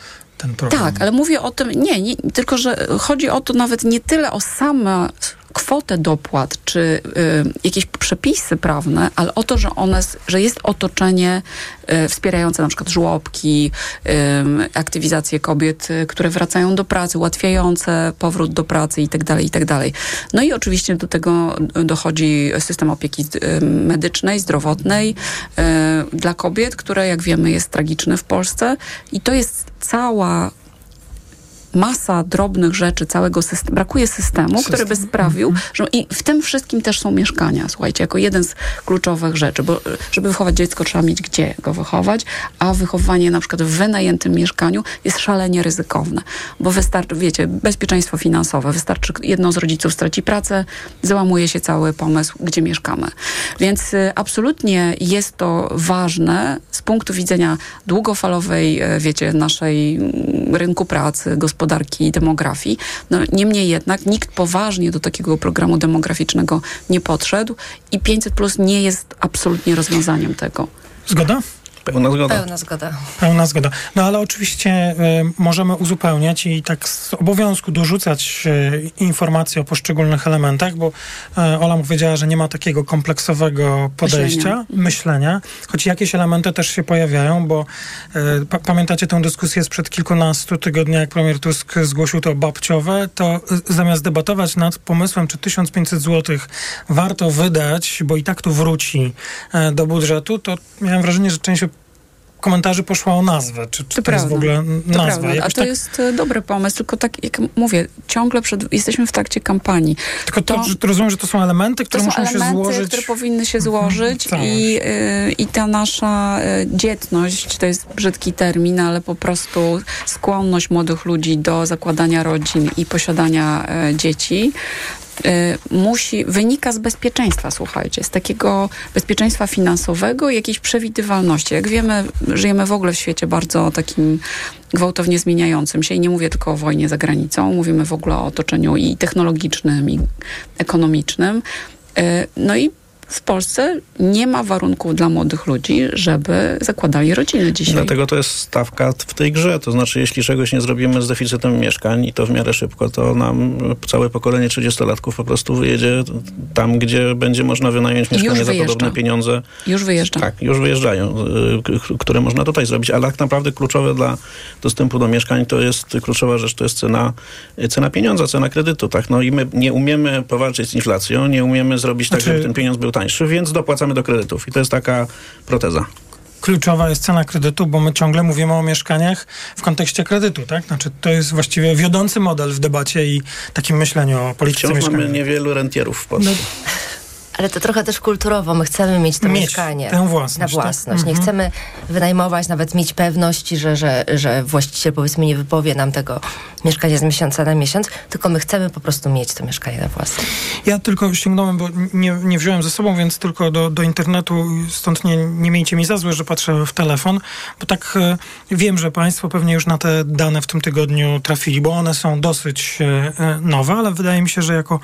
ten program. Tak, ale mówię o tym, nie, nie, tylko że chodzi o to nawet nie tyle o sama kwotę dopłat, czy y, jakieś przepisy prawne, ale o to, że one, że jest otoczenie y, wspierające na przykład żłobki, y, aktywizację kobiet, y, które wracają do pracy, ułatwiające powrót do pracy itd., tak itd. Tak no i oczywiście do tego dochodzi system opieki y, medycznej, zdrowotnej y, dla kobiet, które jak wiemy jest tragiczny w Polsce i to jest cała masa drobnych rzeczy całego systemu, brakuje systemu, System. który by sprawił, mhm. że i w tym wszystkim też są mieszkania, słuchajcie, jako jeden z kluczowych rzeczy, bo żeby wychować dziecko trzeba mieć gdzie go wychować, a wychowanie na przykład w wynajętym mieszkaniu jest szalenie ryzykowne, bo wystarczy, wiecie, bezpieczeństwo finansowe, wystarczy jedno z rodziców straci pracę, załamuje się cały pomysł, gdzie mieszkamy. Więc y, absolutnie jest to ważne z punktu widzenia długofalowej, y, wiecie, naszej mm, rynku pracy, gospodarki, gospodarki i demografii. No, niemniej jednak nikt poważnie do takiego programu demograficznego nie podszedł i 500 plus nie jest absolutnie rozwiązaniem tego. Zgoda? Pełna zgoda. Pełna zgoda. Pełna zgoda. No ale oczywiście y, możemy uzupełniać i tak z obowiązku dorzucać y, informacje o poszczególnych elementach, bo y, Ola powiedziała, że nie ma takiego kompleksowego podejścia, myślenia, myślenia choć jakieś elementy też się pojawiają, bo pa pamiętacie tę dyskusję sprzed kilkunastu tygodni, jak premier Tusk zgłosił to babciowe, to zamiast debatować nad pomysłem, czy 1500 zł warto wydać, bo i tak to wróci do budżetu, to miałem wrażenie, że część komentarzy poszło o nazwę. Czy, czy to, to jest w ogóle nazwa? A to tak... jest e, dobry pomysł, tylko tak jak mówię, ciągle przed, jesteśmy w trakcie kampanii. Tylko to, to, rozumiem, że to są elementy, które muszą elementy, się złożyć. które powinny się złożyć i, y, i ta nasza y, dzietność, to jest brzydki termin, ale po prostu skłonność młodych ludzi do zakładania rodzin i posiadania y, dzieci musi, wynika z bezpieczeństwa, słuchajcie, z takiego bezpieczeństwa finansowego i jakiejś przewidywalności. Jak wiemy, żyjemy w ogóle w świecie bardzo takim gwałtownie zmieniającym się i nie mówię tylko o wojnie za granicą, mówimy w ogóle o otoczeniu i technologicznym, i ekonomicznym. Y, no i w Polsce nie ma warunków dla młodych ludzi, żeby zakładali rodziny dzisiaj. Dlatego to jest stawka w tej grze. To znaczy, jeśli czegoś nie zrobimy z deficytem mieszkań i to w miarę szybko, to nam całe pokolenie 30-latków po prostu wyjedzie tam, gdzie będzie można wynająć mieszkanie za podobne pieniądze. Już wyjeżdża. Tak, już wyjeżdżają, y, które można tutaj zrobić. Ale tak naprawdę kluczowe dla dostępu do mieszkań to jest kluczowa rzecz, to jest cena, cena pieniądza, cena kredytu. Tak? No i my nie umiemy powalczyć z inflacją, nie umiemy zrobić tak, znaczy... żeby ten pieniądz był tańszy, więc dopłacamy do kredytów. I to jest taka proteza kluczowa jest cena kredytu, bo my ciągle mówimy o mieszkaniach w kontekście kredytu, tak? Znaczy to jest właściwie wiodący model w debacie i takim myśleniu o polityce Wciąż mamy niewielu rentierów w Polsce. No. [LAUGHS] Ale to trochę też kulturowo. My chcemy mieć to mieć mieszkanie tę własność, na tak? własność. Tak? Nie mhm. chcemy wynajmować, nawet mieć pewność, że, że, że właściciel powiedzmy nie wypowie nam tego mieszkania z miesiąca na miesiąc, tylko my chcemy po prostu mieć to mieszkanie na własność. Ja tylko ściągnąłem, bo nie, nie wziąłem ze sobą, więc tylko do, do internetu, stąd nie, nie miejcie mi za złe, że patrzę w telefon, bo tak e, wiem, że Państwo pewnie już na te dane w tym tygodniu trafili, bo one są dosyć e, nowe, ale wydaje mi się, że jako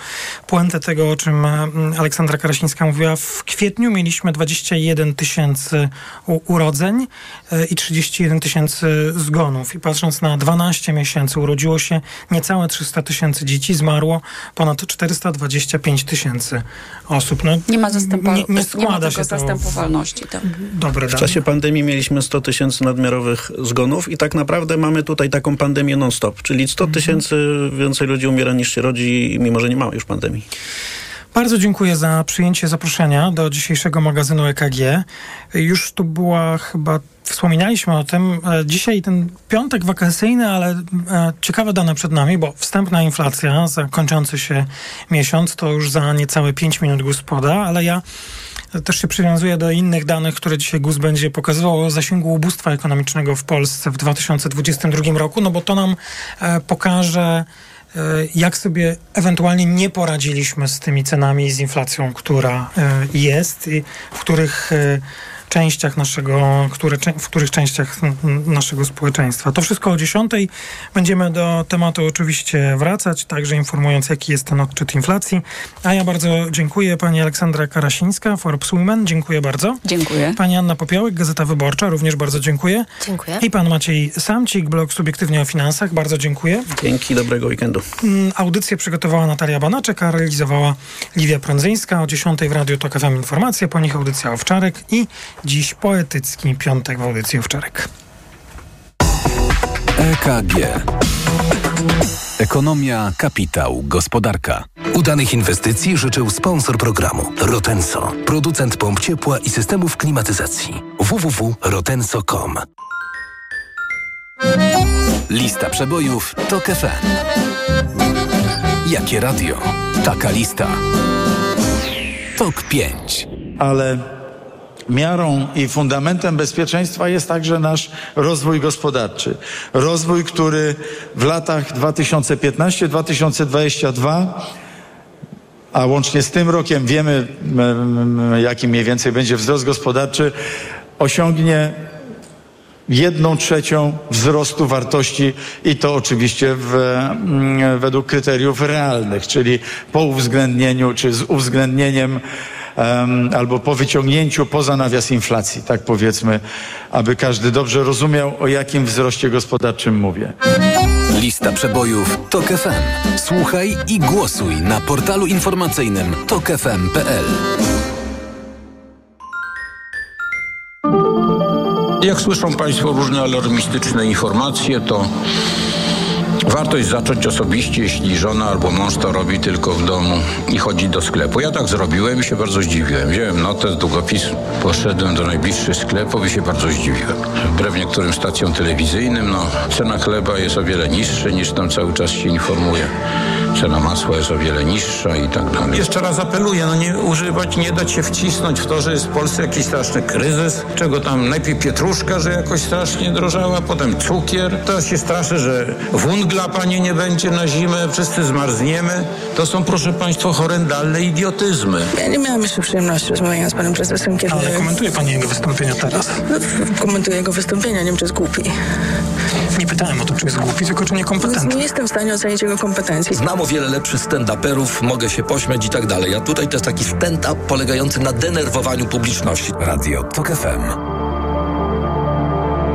puentę tego, o czym e, Aleksandra Karasińska mówiła, w kwietniu mieliśmy 21 tysięcy urodzeń e, i 31 tysięcy zgonów. I patrząc na 12 miesięcy, urodziło się niecałe 300 tysięcy dzieci, zmarło ponad 425 tysięcy osób. No, nie ma, zastępo- nie, nie składa nie ma się to zastępowalności. Tak. Dobre w czasie pandemii mieliśmy 100 tysięcy nadmiarowych zgonów i tak naprawdę mamy tutaj taką pandemię non-stop, czyli 100 mhm. tysięcy więcej ludzi umiera niż się rodzi, mimo że nie mamy już pandemii. Bardzo dziękuję za przyjęcie zaproszenia do dzisiejszego magazynu EKG. Już tu była chyba Wspominaliśmy o tym. E, dzisiaj ten piątek wakacyjny, ale e, ciekawe dane przed nami, bo wstępna inflacja za kończący się miesiąc to już za niecałe 5 minut GUS poda, ale ja też się przywiązuję do innych danych, które dzisiaj GUS będzie pokazywał o zasięgu ubóstwa ekonomicznego w Polsce w 2022 roku, no bo to nam e, pokaże jak sobie ewentualnie nie poradziliśmy z tymi cenami i z inflacją, która e, jest i w których e, częściach naszego, które, w których częściach naszego społeczeństwa. To wszystko o 10. Będziemy do tematu oczywiście wracać, także informując, jaki jest ten odczyt inflacji. A ja bardzo dziękuję pani Aleksandra Karasińska, Forbes Women. Dziękuję bardzo. Dziękuję. Pani Anna Popiołek, Gazeta Wyborcza, również bardzo dziękuję. Dziękuję. I pan Maciej Samcik, blog Subiektywnie o Finansach. Bardzo dziękuję. Dzięki, dobrego weekendu. Mm, audycję przygotowała Natalia Banaczek, a realizowała Lidia Prądzyńska. O 10 w Radiu Tok FM informacje, po nich audycja Owczarek i dziś poetycki piątek w audycji Owczarek. EKG. Ekonomia, kapitał, gospodarka. Udanych inwestycji życzył sponsor programu Rotenso, producent pomp ciepła i systemów klimatyzacji. www.rotenso.com Lista przebojów TOK FM. Jakie radio? Taka lista. TOK 5. Ale miarą i fundamentem bezpieczeństwa jest także nasz rozwój gospodarczy. Rozwój, który w latach 2015-2022 a łącznie z tym rokiem wiemy, jaki mniej więcej będzie wzrost gospodarczy, osiągnie jedną trzecią wzrostu wartości i to oczywiście w, według kryteriów realnych, czyli po uwzględnieniu czy z uwzględnieniem albo po wyciągnięciu poza nawias inflacji, tak powiedzmy, aby każdy dobrze rozumiał, o jakim wzroście gospodarczym mówię. Lista przebojów TOK FM. Słuchaj i głosuj na portalu informacyjnym tokefm.pl. Jak słyszą Państwo różne alarmistyczne informacje, to Wartość zacząć osobiście, jeśli żona albo mąż to robi tylko w domu i chodzi do sklepu. Ja tak zrobiłem i się bardzo zdziwiłem. Wziąłem notę, długopis, poszedłem do najbliższych sklepów i się bardzo zdziwiłem. Wbrew niektórym stacjom telewizyjnym, no, cena chleba jest o wiele niższa niż tam cały czas się informuje. Cena masła jest o wiele niższa i tak dalej. Jeszcze raz apeluję, no nie używać, nie dać się wcisnąć w to, że jest w Polsce jakiś straszny kryzys, czego tam najpierw pietruszka, że jakoś strasznie drożała, potem cukier. Teraz się straszy, że wungla panie nie będzie na zimę, wszyscy zmarzniemy. To są, proszę państwa, horrendalne idiotyzmy. Ja nie miałam jeszcze przyjemności rozmawiania z panem prezesem, kiedy... Ale komentuje pani jego wystąpienia teraz. No, komentuję jego wystąpienia, nie wiem, czy jest głupi. Nie pytałem o to, czy jest głupi, tylko czy niekompetentny. Nie jestem w stanie ocenić jego kompetencji. Znam o wiele lepszych stand-uperów, mogę się pośmiać i tak dalej. A tutaj to jest taki stand-up polegający na denerwowaniu publiczności. Radio TOK FM.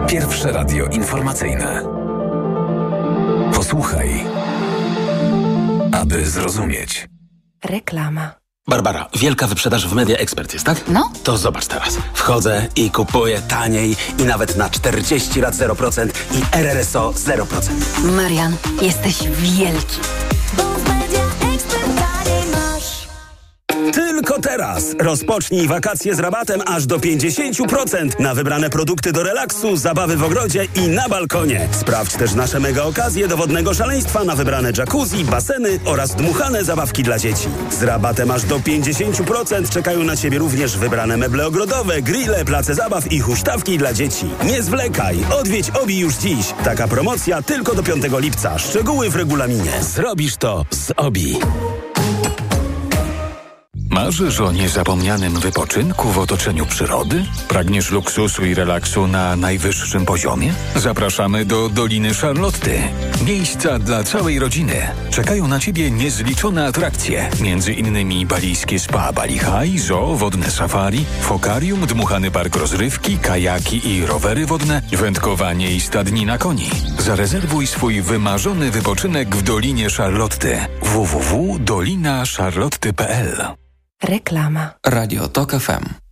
Pierwsze radio informacyjne. Posłuchaj, aby zrozumieć. Reklama. Barbara, wielka wyprzedaż w Media Expert jest, tak? No. To zobacz teraz. Wchodzę i kupuję taniej i nawet na 40 lat 0% i RRSO 0%. Marian, jesteś wielki. Tylko teraz rozpocznij wakacje z rabatem aż do 50% na wybrane produkty do relaksu, zabawy w ogrodzie i na balkonie. Sprawdź też nasze mega okazje do wodnego szaleństwa na wybrane jacuzzi, baseny oraz dmuchane zabawki dla dzieci. Z rabatem aż do 50% czekają na Ciebie również wybrane meble ogrodowe, grille, place zabaw i huśtawki dla dzieci. Nie zwlekaj, odwiedź OBI już dziś. Taka promocja tylko do 5 lipca. Szczegóły w regulaminie. Zrobisz to z OBI. Marzysz o niezapomnianym wypoczynku w otoczeniu przyrody? Pragniesz luksusu i relaksu na najwyższym poziomie? Zapraszamy do Doliny Charlotty. Miejsca dla całej rodziny. Czekają na Ciebie niezliczone atrakcje. Między innymi balijskie spa Bali High, zoo, wodne safari, fokarium, dmuchany park rozrywki, kajaki i rowery wodne, wędkowanie i stadnina koni. Zarezerwuj swój wymarzony wypoczynek w Dolinie Charlotty. www.dolinacharlotty.pl Reklama. Radio TOK FM.